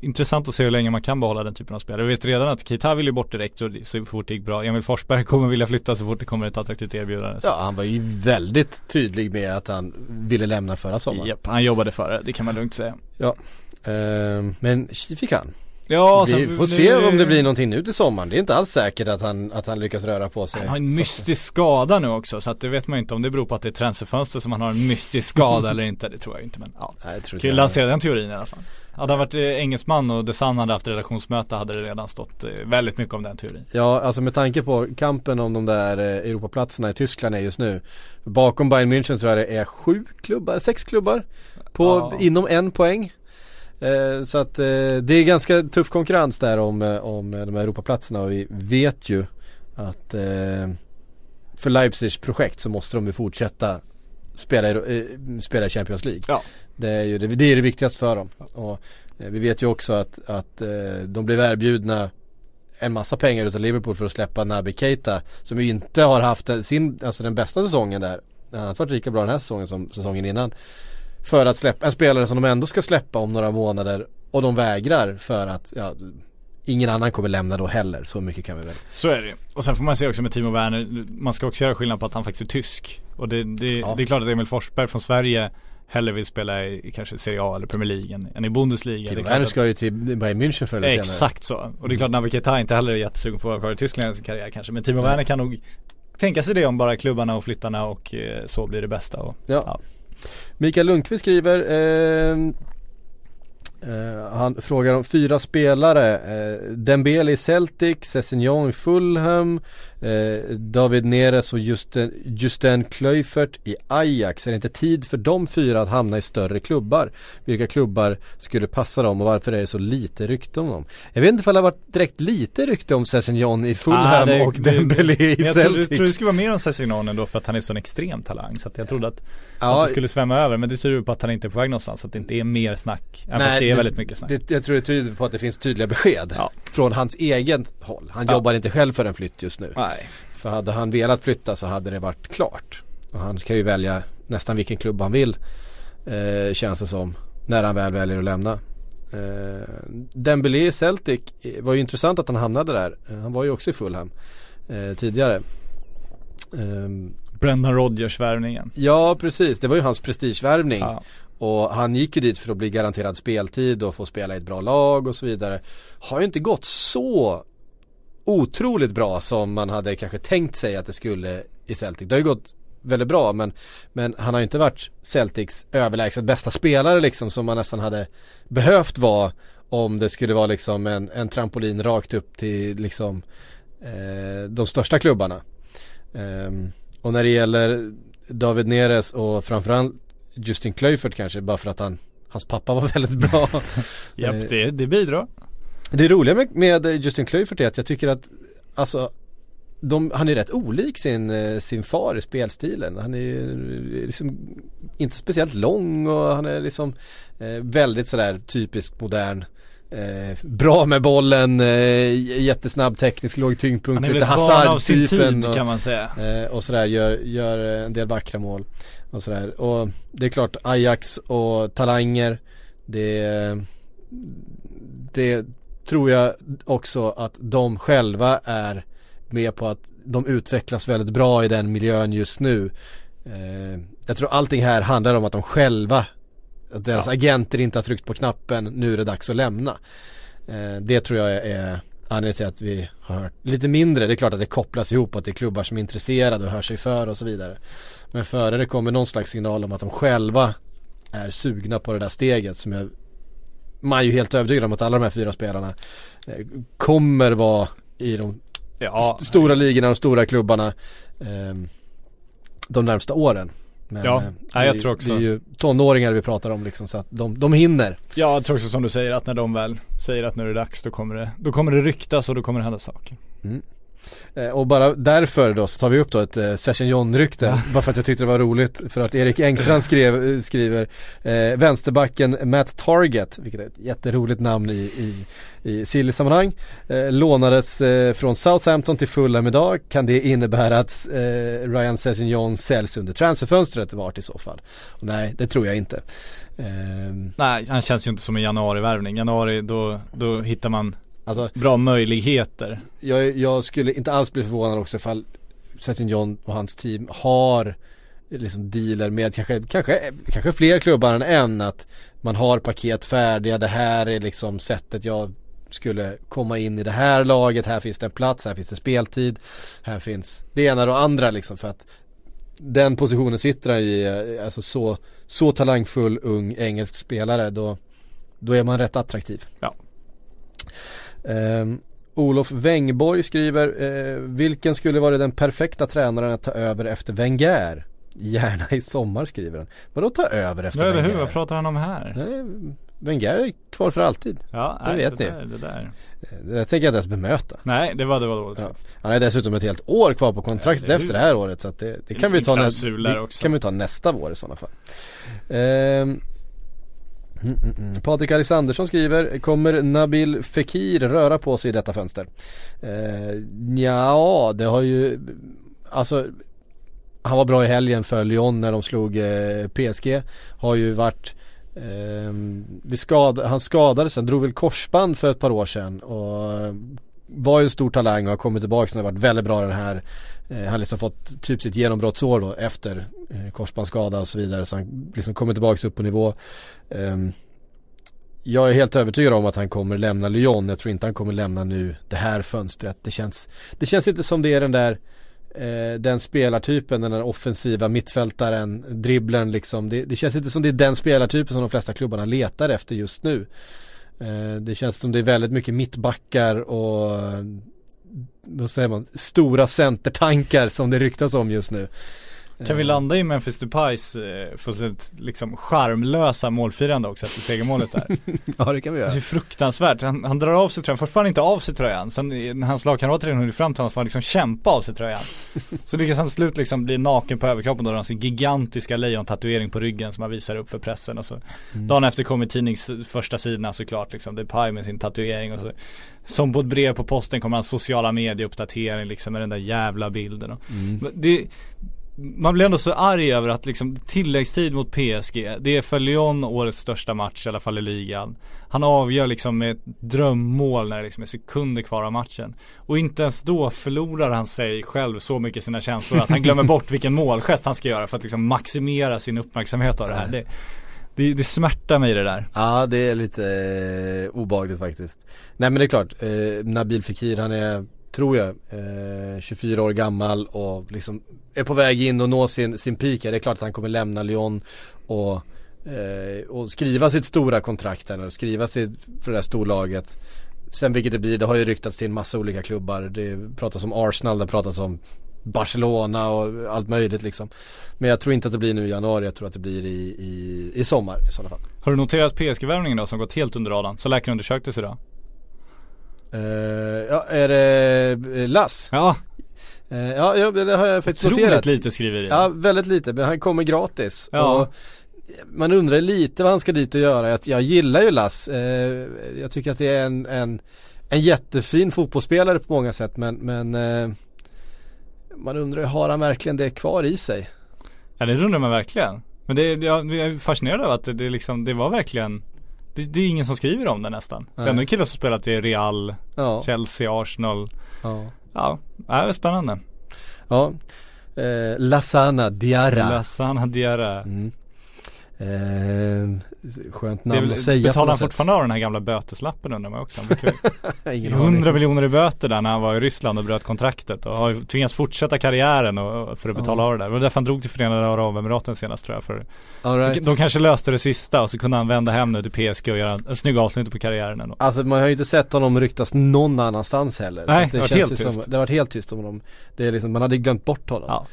Intressant att se hur länge man kan behålla den typen av spelare. Vi vet redan att Keita vill ju bort direkt så, så fort det gick bra. Emil Forsberg kommer vilja flytta så fort det kommer ett attraktivt erbjudande. Så- Ja, han var ju väldigt tydlig med att han ville lämna förra sommaren. Japp, han jobbade för det, det kan man lugnt säga. Ehm, men tji fick han. Ja, Vi får se om det blir någonting nu till sommaren. Det är inte alls säkert att han, att han lyckas röra på sig. Han har en mystisk skada nu också så att det vet man inte om det beror på att det är transferfönster som han har en mystisk skada eller inte. Det tror jag inte men ja. Nej, jag ju jag. lansera den teorin i alla fall. Hade han varit eh, engelsman och The Sun hade haft redaktionsmöte hade det redan stått eh, väldigt mycket om den teorin. Ja, alltså med tanke på kampen om de där eh, Europaplatserna i Tyskland är just nu. Bakom Bayern München så är det är sju klubbar, sex klubbar. På, Ja. inom en poäng. Eh, så att eh, det är ganska tuff konkurrens där om, om de här Europaplatserna och vi vet ju att eh, för Leipzigs projekt så måste de ju fortsätta spela, i- eh, spela i Champions League. Ja. Det är ju det, det, är det viktigaste för dem. Och eh, vi vet ju också att, att eh, de blev erbjudna en massa pengar utav Liverpool för att släppa Naby Keita som ju inte har haft sin, alltså den bästa säsongen där. Han har inte varit lika bra den här säsongen som säsongen innan. För att släppa en spelare som de ändå ska släppa om några månader och de vägrar för att ja, ingen annan kommer lämna då heller. Så mycket kan vi väl. Så är det. Och sen får man se också med Timo Werner, man ska också göra skillnad på att han faktiskt är tysk. Och det, det, Ja. det är klart att Emil Forsberg från Sverige hellre vill spela i, kanske Serie A eller Premier League än, än i Bundesliga. Timo Werner ska ju till Bayern München förr eller senare. Exakt så. Och det är klart Naby Keita inte heller är jättesugen på att vara kvar i Tyskland i sin karriär kanske. Men Timo Nej. Werner kan nog tänka sig det om bara klubbarna och flyttarna och eh, så blir det bästa. Och, Ja. Ja. Mikael Lundqvist skriver ehm, Eh, han frågar om fyra spelare. Eh, Dembele i Celtic, Sessignon i Fulham eh, David Neres och Justin, Justin Kluivert i Ajax Är det inte tid för de fyra att hamna i större klubbar? Vilka klubbar skulle passa dem och varför är det så lite rykte om dem? Jag vet inte ifall det har varit direkt lite rykte om Sessignon i Fulham Ah, och det- Dembele i Men jag trodde, Celtic trodde det skulle vara mer om Sessignon ändå för att han är så en extrem talang. Så att jag trodde att, att Ja, det skulle svämma över. Men det tyder på att han inte är på väg någonstans. Så att det inte är mer snack. Även fast det är väldigt mycket snack. Det, jag tror det tyder på att det finns tydliga besked Ja. från hans egen håll. Han Ja. jobbar inte själv för en flytt just nu. Nej. För hade han velat flytta så hade det varit klart. Och han kan ju välja nästan vilken klubb han vill. Eh, känns det som. När han väl väljer att lämna. Eh, Dembélé i Celtic eh, var ju intressant att han hamnade där. Eh, han var ju också i Fulham eh, tidigare. Ehm, Brendan Rodgers värvningen. ja precis, det var ju hans prestigevärvning. Ja. Och han gick ju dit för att bli garanterad speltid och få spela i ett bra lag och så vidare. Har ju inte gått så otroligt bra som man hade kanske tänkt sig att det skulle i Celtic. Det har ju gått väldigt bra men, men han har ju inte varit Celtics överlägset bästa spelare liksom som man nästan hade behövt vara om det skulle vara liksom en, en trampolin rakt upp till liksom eh, de största klubbarna. Eh, och när det gäller David Neres och framförallt Justin Kluivert kanske bara för att han Hans pappa var väldigt bra Japp, det, det bidrar. Det roliga med, med Justin Kluivert är att jag tycker att Alltså de, han är rätt olik sin, eh, sin far i spelstilen. Han är ju liksom inte speciellt lång och han är liksom eh, väldigt sådär typiskt modern. Eh, bra med bollen, eh, jättesnabb teknisk, låg tyngdpunkt, lite Hazard-typen. och- kan man säga. Eh, och sådär gör, gör en del vackra mål och sådär. Och det är klart Ajax och talanger det, det tror jag också att de själva är med på att de utvecklas väldigt bra i den miljön just nu. Eh, jag tror allting här handlar om att de själva, att deras agenter inte har tryckt på knappen, nu är det dags att lämna. Eh, det tror jag är anledningen till att vi har hört lite mindre. Det är klart att det kopplas ihop att det är klubbar som är intresserade och hör sig för och så vidare. Men före det kommer någon slags signal om att de själva är sugna på det där steget som jag man ju helt övertygad om att alla de här fyra spelarna eh, kommer vara i de Ja, st- stora ligorna, de stora klubbarna eh, de närmsta åren. Men, Ja, eh, ja, jag ju- tror också. Det är ju tonåringar vi pratar om liksom så att de, de hinner. Ja, jag tror också som du säger att när de väl säger att nu är det dags då kommer det, då kommer det ryktas och då kommer det hända saker. Eh, och bara därför då så tar vi upp då ett eh, Session John-rykte. Bara för att jag tyckte det var roligt. För att Erik Engstrand skrev, eh, skriver eh, vänsterbacken Matt Target, vilket är ett jätteroligt namn i, i, i Silly-sammanhang. Eh, lånades eh, från Southampton till Fulham idag. Kan det innebära att eh, Ryan Session John säljs under transferfönstret vart i så fall? Och nej, det tror jag inte. Ehm, Nej, han känns ju inte som en januarivärvning. Januari, då, då hittar man alltså bra möjligheter. jag, jag skulle inte alls bli förvånad också ifall Sessin John och hans team har liksom dealer med kanske, kanske, kanske fler klubbar än en att man har paket färdiga, det här är liksom sättet jag skulle komma in i det här laget, här finns det en plats, här finns det speltid, här finns det ena och det andra liksom för att den positionen sitter han i, alltså så, så talangfull ung engelsk spelare då, då är man rätt attraktiv. Ja. Ehm, Olof Wängborg skriver, eh, vilken skulle vara den perfekta tränaren att ta över efter Wenger? Gärna i sommar skriver han. Vadå ta över efter Wenger? hur? Vad pratar han om här? Nej, Wenger är kvar för alltid. Ja, det nej, vet det ni. Där, det där. Eh, Det där tänker jag inte ens bemöta. Nej, det var, det var dåligt. Ja. Han har dessutom ett helt år kvar på kontraktet Ja, efter det här året så att det, det kan vi ta, nä- det kan vi ta nästa vår i sådana fall. Ehm, mm, mm, mm. Patrik Alexandersson skriver, kommer Nabil Fekir röra på sig i detta fönster? Eh, ja, det har ju, alltså han var bra i helgen för Lyon när de slog eh, PSG. Har ju varit eh, vi skad, han skadades, han drog väl korsband för ett par år sedan och eh, var ju en stor talang och har kommit tillbaka och har varit väldigt bra den här Eh, han har liksom fått typ sitt genombrottsår då efter eh, korsbandsskada och så vidare så han liksom kommer tillbaka upp på nivå ehm, Jag är helt övertygad om att han kommer lämna Lyon, jag tror inte han kommer lämna nu det här fönstret Det känns, det känns inte som det är den där eh, den spelartypen, den där offensiva mittfältaren, dribblen liksom. Det, det känns inte som det är den spelartypen som de flesta klubbarna letar efter just nu. Eh, det känns som det är väldigt mycket mittbackar och vad säger man, stora centertankar som det ryktas om just nu. Kan vi Eh, landa i Memphis Depays eh, för sitt liksom charmlösa målfirande också efter segermålet där? Ja det kan vi Det göra. är så fruktansvärt. Han, han drar av sig tröjan, fortfarande inte av sig tröjan. Sen när hans lagkamrater redan hunnit fram till honom får han liksom kämpa av sig tröjan. Så lyckas han slut liksom bli naken på överkroppen då har han sin gigantiska lejontatuering på ryggen som han visar upp för pressen och så Dagen efter kommer tidnings första sidorna såklart liksom, Depay med sin tatuering och så Som på ett brev på posten kommer hans sociala medieuppdatering liksom med den där jävla bilden och Men det man blir ändå så arg över att liksom tilläggstid mot PSG, det är för Lyon årets största match i alla fall i ligan. Han avgör liksom med ett drömmål när det liksom är sekunder kvar av matchen. Och inte ens då förlorar han sig själv så mycket sina känslor att han glömmer bort vilken målgest han ska göra för att liksom maximera sin uppmärksamhet av det här. Det, det, det smärtar mig det där. Ja det är lite eh, obehagligt faktiskt. Nej men det är klart, eh, Nabil Fekir han är, tror jag, eh, 24 år gammal och liksom är på väg in och nå sin, sin peak. Ja, Det är klart att han kommer lämna Lyon och, eh, och skriva sitt stora kontrakt där, och skriva sitt för det här storlaget. Sen vilket det blir, det har ju ryktats till en massa olika klubbar. Det pratas om Arsenal, det pratas om Barcelona och allt möjligt liksom. Men jag tror inte att det blir nu i januari, jag tror att det blir i, i, i sommar i sådana fall. Har du noterat PSG-värvningen då som gått helt under radarn? Så läkarundersöktes idag. Uh, ja, är det eh, Lass? Ja, Eh, ja, ja, det har jag faktiskt Otroligt noterat. lite skriveri. Ja, väldigt lite, men han kommer gratis. Ja. Och man undrar lite vad han ska dit och göra. Jag, jag gillar ju Lass. Eh, jag tycker att det är en, en, en jättefin fotbollsspelare på många sätt men, men man undrar, har han verkligen det kvar i sig? Ja det undrar man verkligen. Men det, jag, jag är fascinerad av att det, det, liksom, det var verkligen det, det är ingen som skriver om det nästan. Det är Nej. ändå killar som spelat i Real, Ja, Chelsea, Arsenal. ja. Ja, det är spännande. ja. Eh, Lasana Diarra. Lasana Diarra. Mm. Eh, skönt Det namn väl, att säga betalar han fortfarande av den här gamla böteslappen undrar man också. Ingen aning. 100 miljoner i böter där när han var i Ryssland och bröt kontraktet och har tvingats fortsätta karriären och, för att betala Ja. av det där. Det var därför han drog till Förenade Arabemiraten senast tror jag. För right. De kanske löste det sista och så kunde han vända hem nu till PSG och göra en, en snygg avslutning på karriären ändå. Alltså man har ju inte sett honom ryktas någon annanstans heller. Nej, det varit känns helt som, tyst. Det har varit helt tyst om honom. Det är liksom, man hade glömt bort honom. Ja.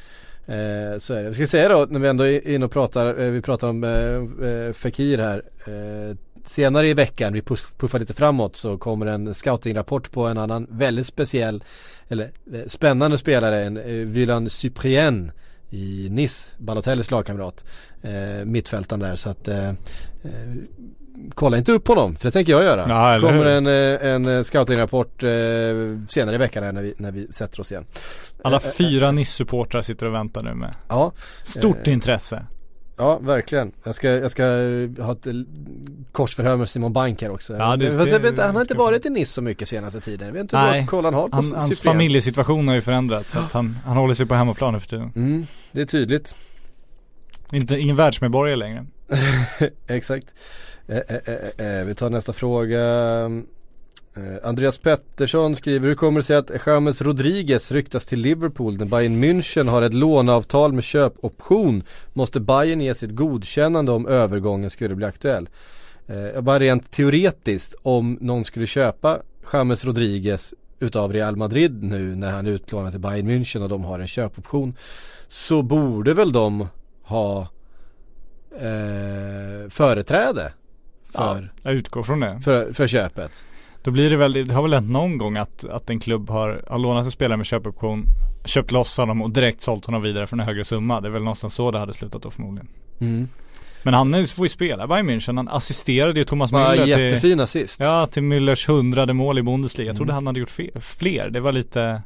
Eh, så är det. Vi ska säga då när vi ändå är inne och pratar, eh, vi pratar om eh, eh, Fekir här. Eh, senare i veckan, vi puff, puffar lite framåt så kommer en scoutingrapport på en annan väldigt speciell, eller eh, spännande spelare, en eh, Vylan Cyprien i Nice, Balotellis lagkamrat. Eh, mittfältaren där så att eh, eh, kolla inte upp honom, för det tänker jag göra. Ja, det kommer en, eh, en eh, scoutingrapport eh, senare i veckan här när vi, när vi sätter oss igen. Alla fyra NIS-supportrar sitter och väntar nu med Ja, stort intresse. Ja, verkligen. Jag ska, jag ska ha ett korsförhör med Simon Bank här också. Ja, det- det- vet, han har inte varit i Nice så mycket senaste tiden. Jag vet inte hur koll han har på Han, Cyprien. hans familjesituation har ju förändrats så att han, han håller sig på hemmaplan nu för tiden. Mm, det är tydligt. Inte, ingen världsmedborgare längre. Exakt. Eh eh, eh, eh, eh, vi tar nästa fråga. Eh, Andreas Pettersson skriver, hur kommer det sig att James Rodriguez ryktas till Liverpool när Bayern München har ett låneavtal med köpoption? Måste Bayern ge sitt godkännande om övergången skulle bli aktuell? Eh, bara rent teoretiskt, om någon skulle köpa James Rodriguez utav Real Madrid nu när han är utlånad till Bayern München och de har en köpoption så borde väl de ha eh, företräde för, Ja, jag utgår från det. för, för köpet. Då blir det väl, det har väl hänt någon gång att, att en klubb har, har lånat en spelare med köpoption, köpt loss honom och direkt sålt honom vidare för en högre summa. Det är väl någonstans så det hade slutat då förmodligen. Mm. Men han får ju spela Bayern München, han assisterade ju Thomas Müller till jättefin assist. Ja, till Müllers hundrade mål i Bundesliga. Jag trodde Mm. han hade gjort fler. Det var lite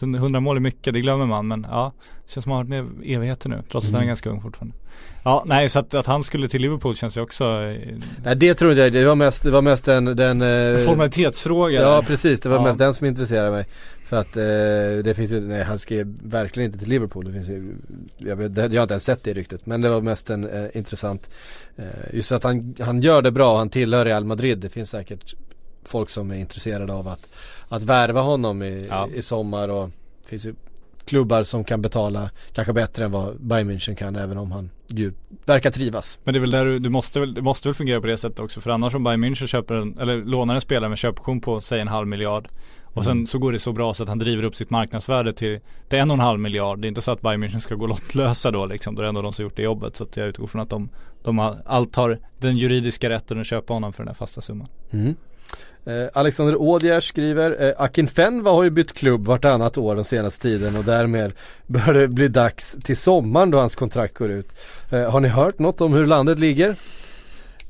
Sen 100 mål är mycket, det glömmer man men ja det Känns som han har varit med evigheter nu trots att han är Mm. ganska ung fortfarande Ja nej så att, att han skulle till Liverpool känns ju också eh, Nej det tror inte jag, det var mest, det var mest den, den en eh, formalitetsfråga Ja där. precis, det var Ja. mest den som intresserade mig. För att eh, det finns ju, nej han ju verkligen inte till Liverpool. Det finns ju, jag, vet, jag har inte ens sett det ryktet. Men det var mest en eh, intressant. Eh, just att han, han gör det bra, han tillhör Real Madrid. Det finns säkert folk som är intresserade av att, att värva honom i, Ja. i sommar. Och det finns ju klubbar som kan betala kanske bättre än vad Bayern München kan. Även om han ju verkar trivas. Men det är väl där du, du måste väl, det måste väl fungera på det sättet också för annars om Bayern München köper en, eller lånar en spelare med köpoption på säg en halv miljard och sen Mm. så går det så bra så att han driver upp sitt marknadsvärde till, till en och en halv miljard. Det är inte så att Bayern München ska gå lottlösa då liksom. Då är det ändå de som gjort det jobbet. Så att jag utgår från att de, de har, allt har den juridiska rätten att köpa honom för den här fasta summan. Mm. Eh, Alexander Ådjär skriver, eh, Akin Fenva har ju bytt klubb vartannat år den senaste tiden och därmed bör det bli dags till sommaren då hans kontrakt går ut. Eh, har ni hört något om hur landet ligger?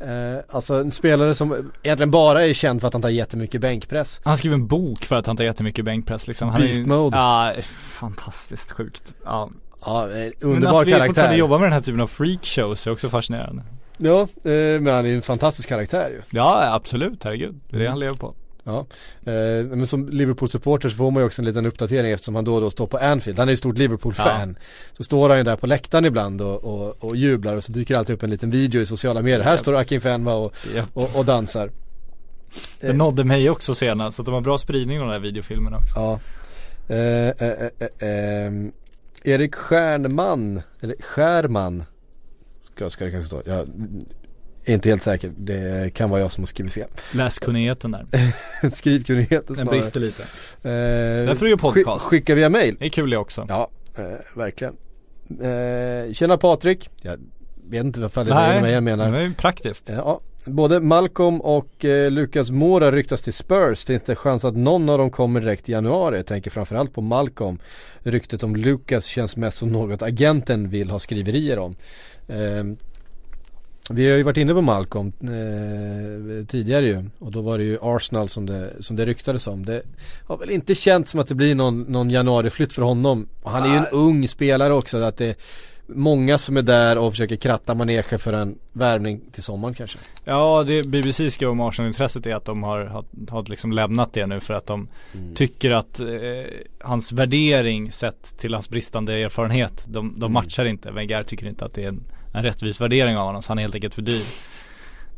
Eh, alltså en spelare som egentligen bara är känd för att han tar jättemycket bänkpress. Han skriver en bok för att han tar jättemycket bänkpress liksom. Han är Beast ju- mode. Ja, fantastiskt sjukt. Ja. Ja, eh, Men underbar att vi fortfarande karaktär. jobbar med den här typen av freakshows är också fascinerande. Ja, eh, men han är ju en fantastisk karaktär ju. Ja, absolut, herregud. Det är det han lever på. Ja, eh, men som Liverpool-supporter så får man ju också en liten uppdatering eftersom han då och då står på Anfield. Han är ju stort Liverpool-fan. Så står han ju där på läktaren ibland och, och, och jublar och så dyker alltid upp en liten video i sociala medier. Här står Akin Fenwa och, Ja. och, och dansar. Det nådde mig också senast, så de har bra spridning av de här videofilmerna också. Ja. Eh, eh, eh, eh, Erik Stjärnman, eller Skärman ska, det kanske stå. Jag är inte helt säker. Det kan vara jag som har skrivit fel. Läskunnigheten där. Skrivkunnigheten Den snarare. brister lite. Eh, Därför är det podcast. skick- Skicka via mail. Det är kul det också. Ja, eh, verkligen. Eh, tjena Patrik. Jag vet inte vad det är med jag det menar. är ju praktiskt. Ja, både Malcolm och eh, Lucas Moura ryktas till Spurs. Finns det chans att någon av dem kommer direkt i januari? Jag tänker framförallt på Malcolm. Ryktet om Lucas känns mest som något agenten vill ha skriverier om. Eh, vi har ju varit inne på Malcolm eh, tidigare ju och då var det ju Arsenal som det, som det ryktades om. Det har väl inte känts som att det blir någon, någon januariflytt för honom. Och han är ju en ung spelare också. Att det många som är där och försöker kratta manegen för en värvning till sommaren kanske. Ja, det BBC skrev om Arsenal-intresset är att de har, har, har liksom lämnat det nu för att de Mm. tycker att eh, hans värdering sett till hans bristande erfarenhet, de, de Mm. matchar inte. Wenger tycker inte att det är en, en rättvis värdering av honom så han är helt enkelt för dyr.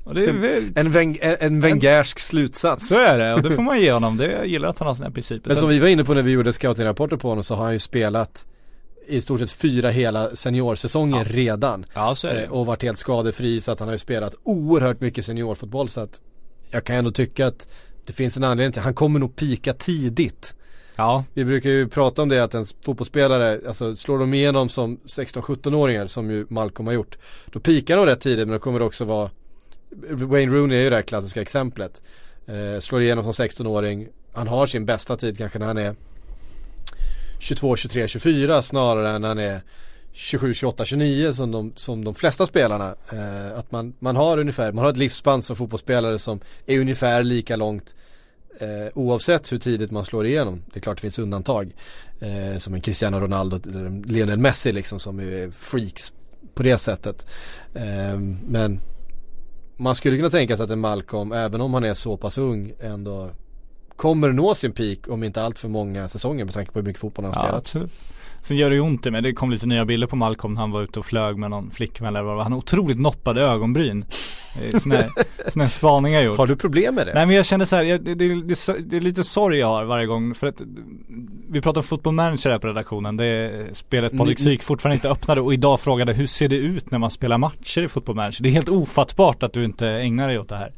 Och det är väl, En, Weng, en, en Wengersk slutsats. så är det och det får man ge honom. Det, jag gillar att han har sina principer. Men som vi var inne på när vi gjorde scouting-rapporter på honom så har han ju spelat i stort sett fyra hela seniorsäsonger redan. Ja, så är det. Eh, och varit helt skadefri så att han har ju spelat oerhört mycket seniorfotboll så att jag kan ändå tycka att det finns en anledning till, han kommer nog pika tidigt. Ja, Vi brukar ju prata om det att en fotbollsspelare, alltså slår de igenom som 16-17-åringar som ju Malcolm har gjort. Då pikar de rätt tidigt men då kommer det också vara Wayne Rooney är ju det här klassiska exemplet. Eh, slår igenom som 16-åring, han har sin bästa tid kanske när han är 22, 23, 24 snarare än han är 27, 28, 29 som de, som de flesta spelarna. Eh, att man, man har ungefär, man har ett livsspann som fotbollsspelare som är ungefär lika långt eh, oavsett hur tidigt man slår igenom. Det är klart det finns undantag. Eh, som en Cristiano Ronaldo eller en Lionel Messi liksom som är freaks på det sättet. Eh, men man skulle kunna tänka sig att en Malcolm, även om han är så pass ung, ändå kommer nå sin peak om inte allt för många säsonger med tanke på hur mycket fotboll han har ja spelat. absolut. Sen gör det ju ont i mig. Det kom lite nya bilder på Malcolm när han var ute och flög med någon flickvän eller vad. Han har otroligt noppade ögonbryn. Sån här, sån här spaning jag gjort. Har du problem med det? Nej men jag känner så här, jag, det, det, det, det är lite sorg jag har varje gång för att Vi pratar om football manager här på redaktionen, det är spelet Patrik Mm. Fortfarande inte öppnade och idag frågade hur ser det ut när man spelar matcher i football manager? Det är helt ofattbart att du inte ägnar dig åt det här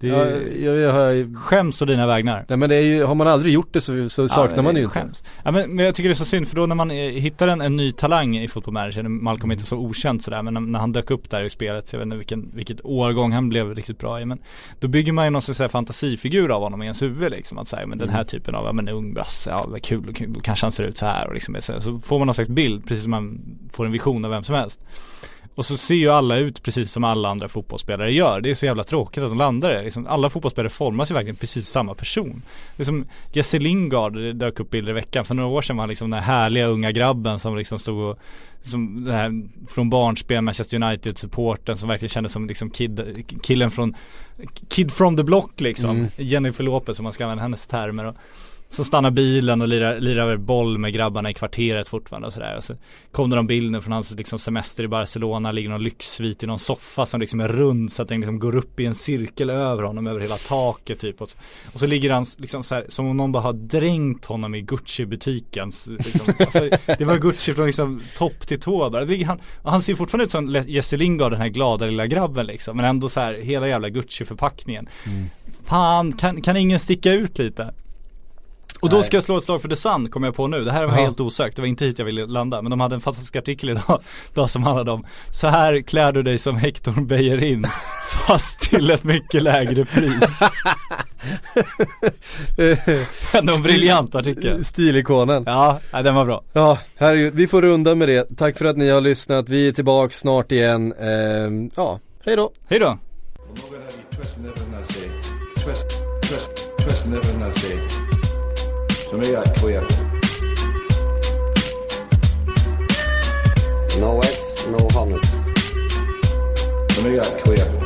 Det är, jag, jag, har- skäms å dina vägnar nej men det är ju, har man aldrig gjort det så, så saknar Ja, man ju inte. skäms. Ja, men, men jag tycker det är så synd för då när man eh, hittar en, en ny talang i Football Manager, Malcolm är inte så okänd sådär men när, när han dök upp där i spelet, jag vet inte vilken, vilket årgång han blev riktigt bra i men Då bygger man ju någon slags så här fantasifigur av honom i ens huvud liksom att säga men den här typen av, ja men ung brasse, ja vad kul, då kanske han ser ut så här och liksom så, så får man någon slags bild precis som man får en vision av vem som helst och så ser ju alla ut precis som alla andra fotbollsspelare gör. Det är så jävla tråkigt att de landar där. Liksom, alla fotbollsspelare formas ju verkligen precis samma person. Det är som Jesse Lingard, det dök upp bilder i veckan. För några år sedan var han liksom den här härliga unga grabben som liksom stod och som det här från barnspel Manchester United supporten som verkligen kändes som liksom kid, killen från Kid from the block liksom. Mm. Jennifer Lopez om man ska använda hennes termer. Och, så stannar bilen och lirar, lirar boll med grabbarna i kvarteret fortfarande och sådär. Och så kom det någon bild från hans liksom semester i Barcelona, ligger någon lyxsvit i någon soffa som liksom är rund så att den liksom går upp i en cirkel över honom över hela taket typ. Och så, och så ligger han liksom så här, som om någon bara har dränkt honom i Gucci-butikens, liksom, alltså, det var Gucci från liksom topp till tå bara. Han, han ser fortfarande ut som Jesse Lingard, den här glada lilla grabben liksom. Men ändå så här, hela jävla Gucci-förpackningen. Fan, kan, kan ingen sticka ut lite? Och då ska jag slå ett slag för The Sun, kommer jag på nu. Det här var Ja. helt osökt, det var inte hit jag ville landa. Men de hade en fantastisk artikel idag, idag som handlade om Så här klär du dig som Hector Bellerin, fast till ett mycket lägre pris. Ändå en briljant artikel. Stilikonen. Ja, den var bra. Ja, herregud, vi får runda med det. Tack för att ni har lyssnat. Vi är tillbaka snart igen. Ehm, ja, hej då. Hej då. Någon hade twisting everything I say. Twist, twist, twisting everything I say. Så nu är jag queer. No eggs, no honey. Så nu är jag queer.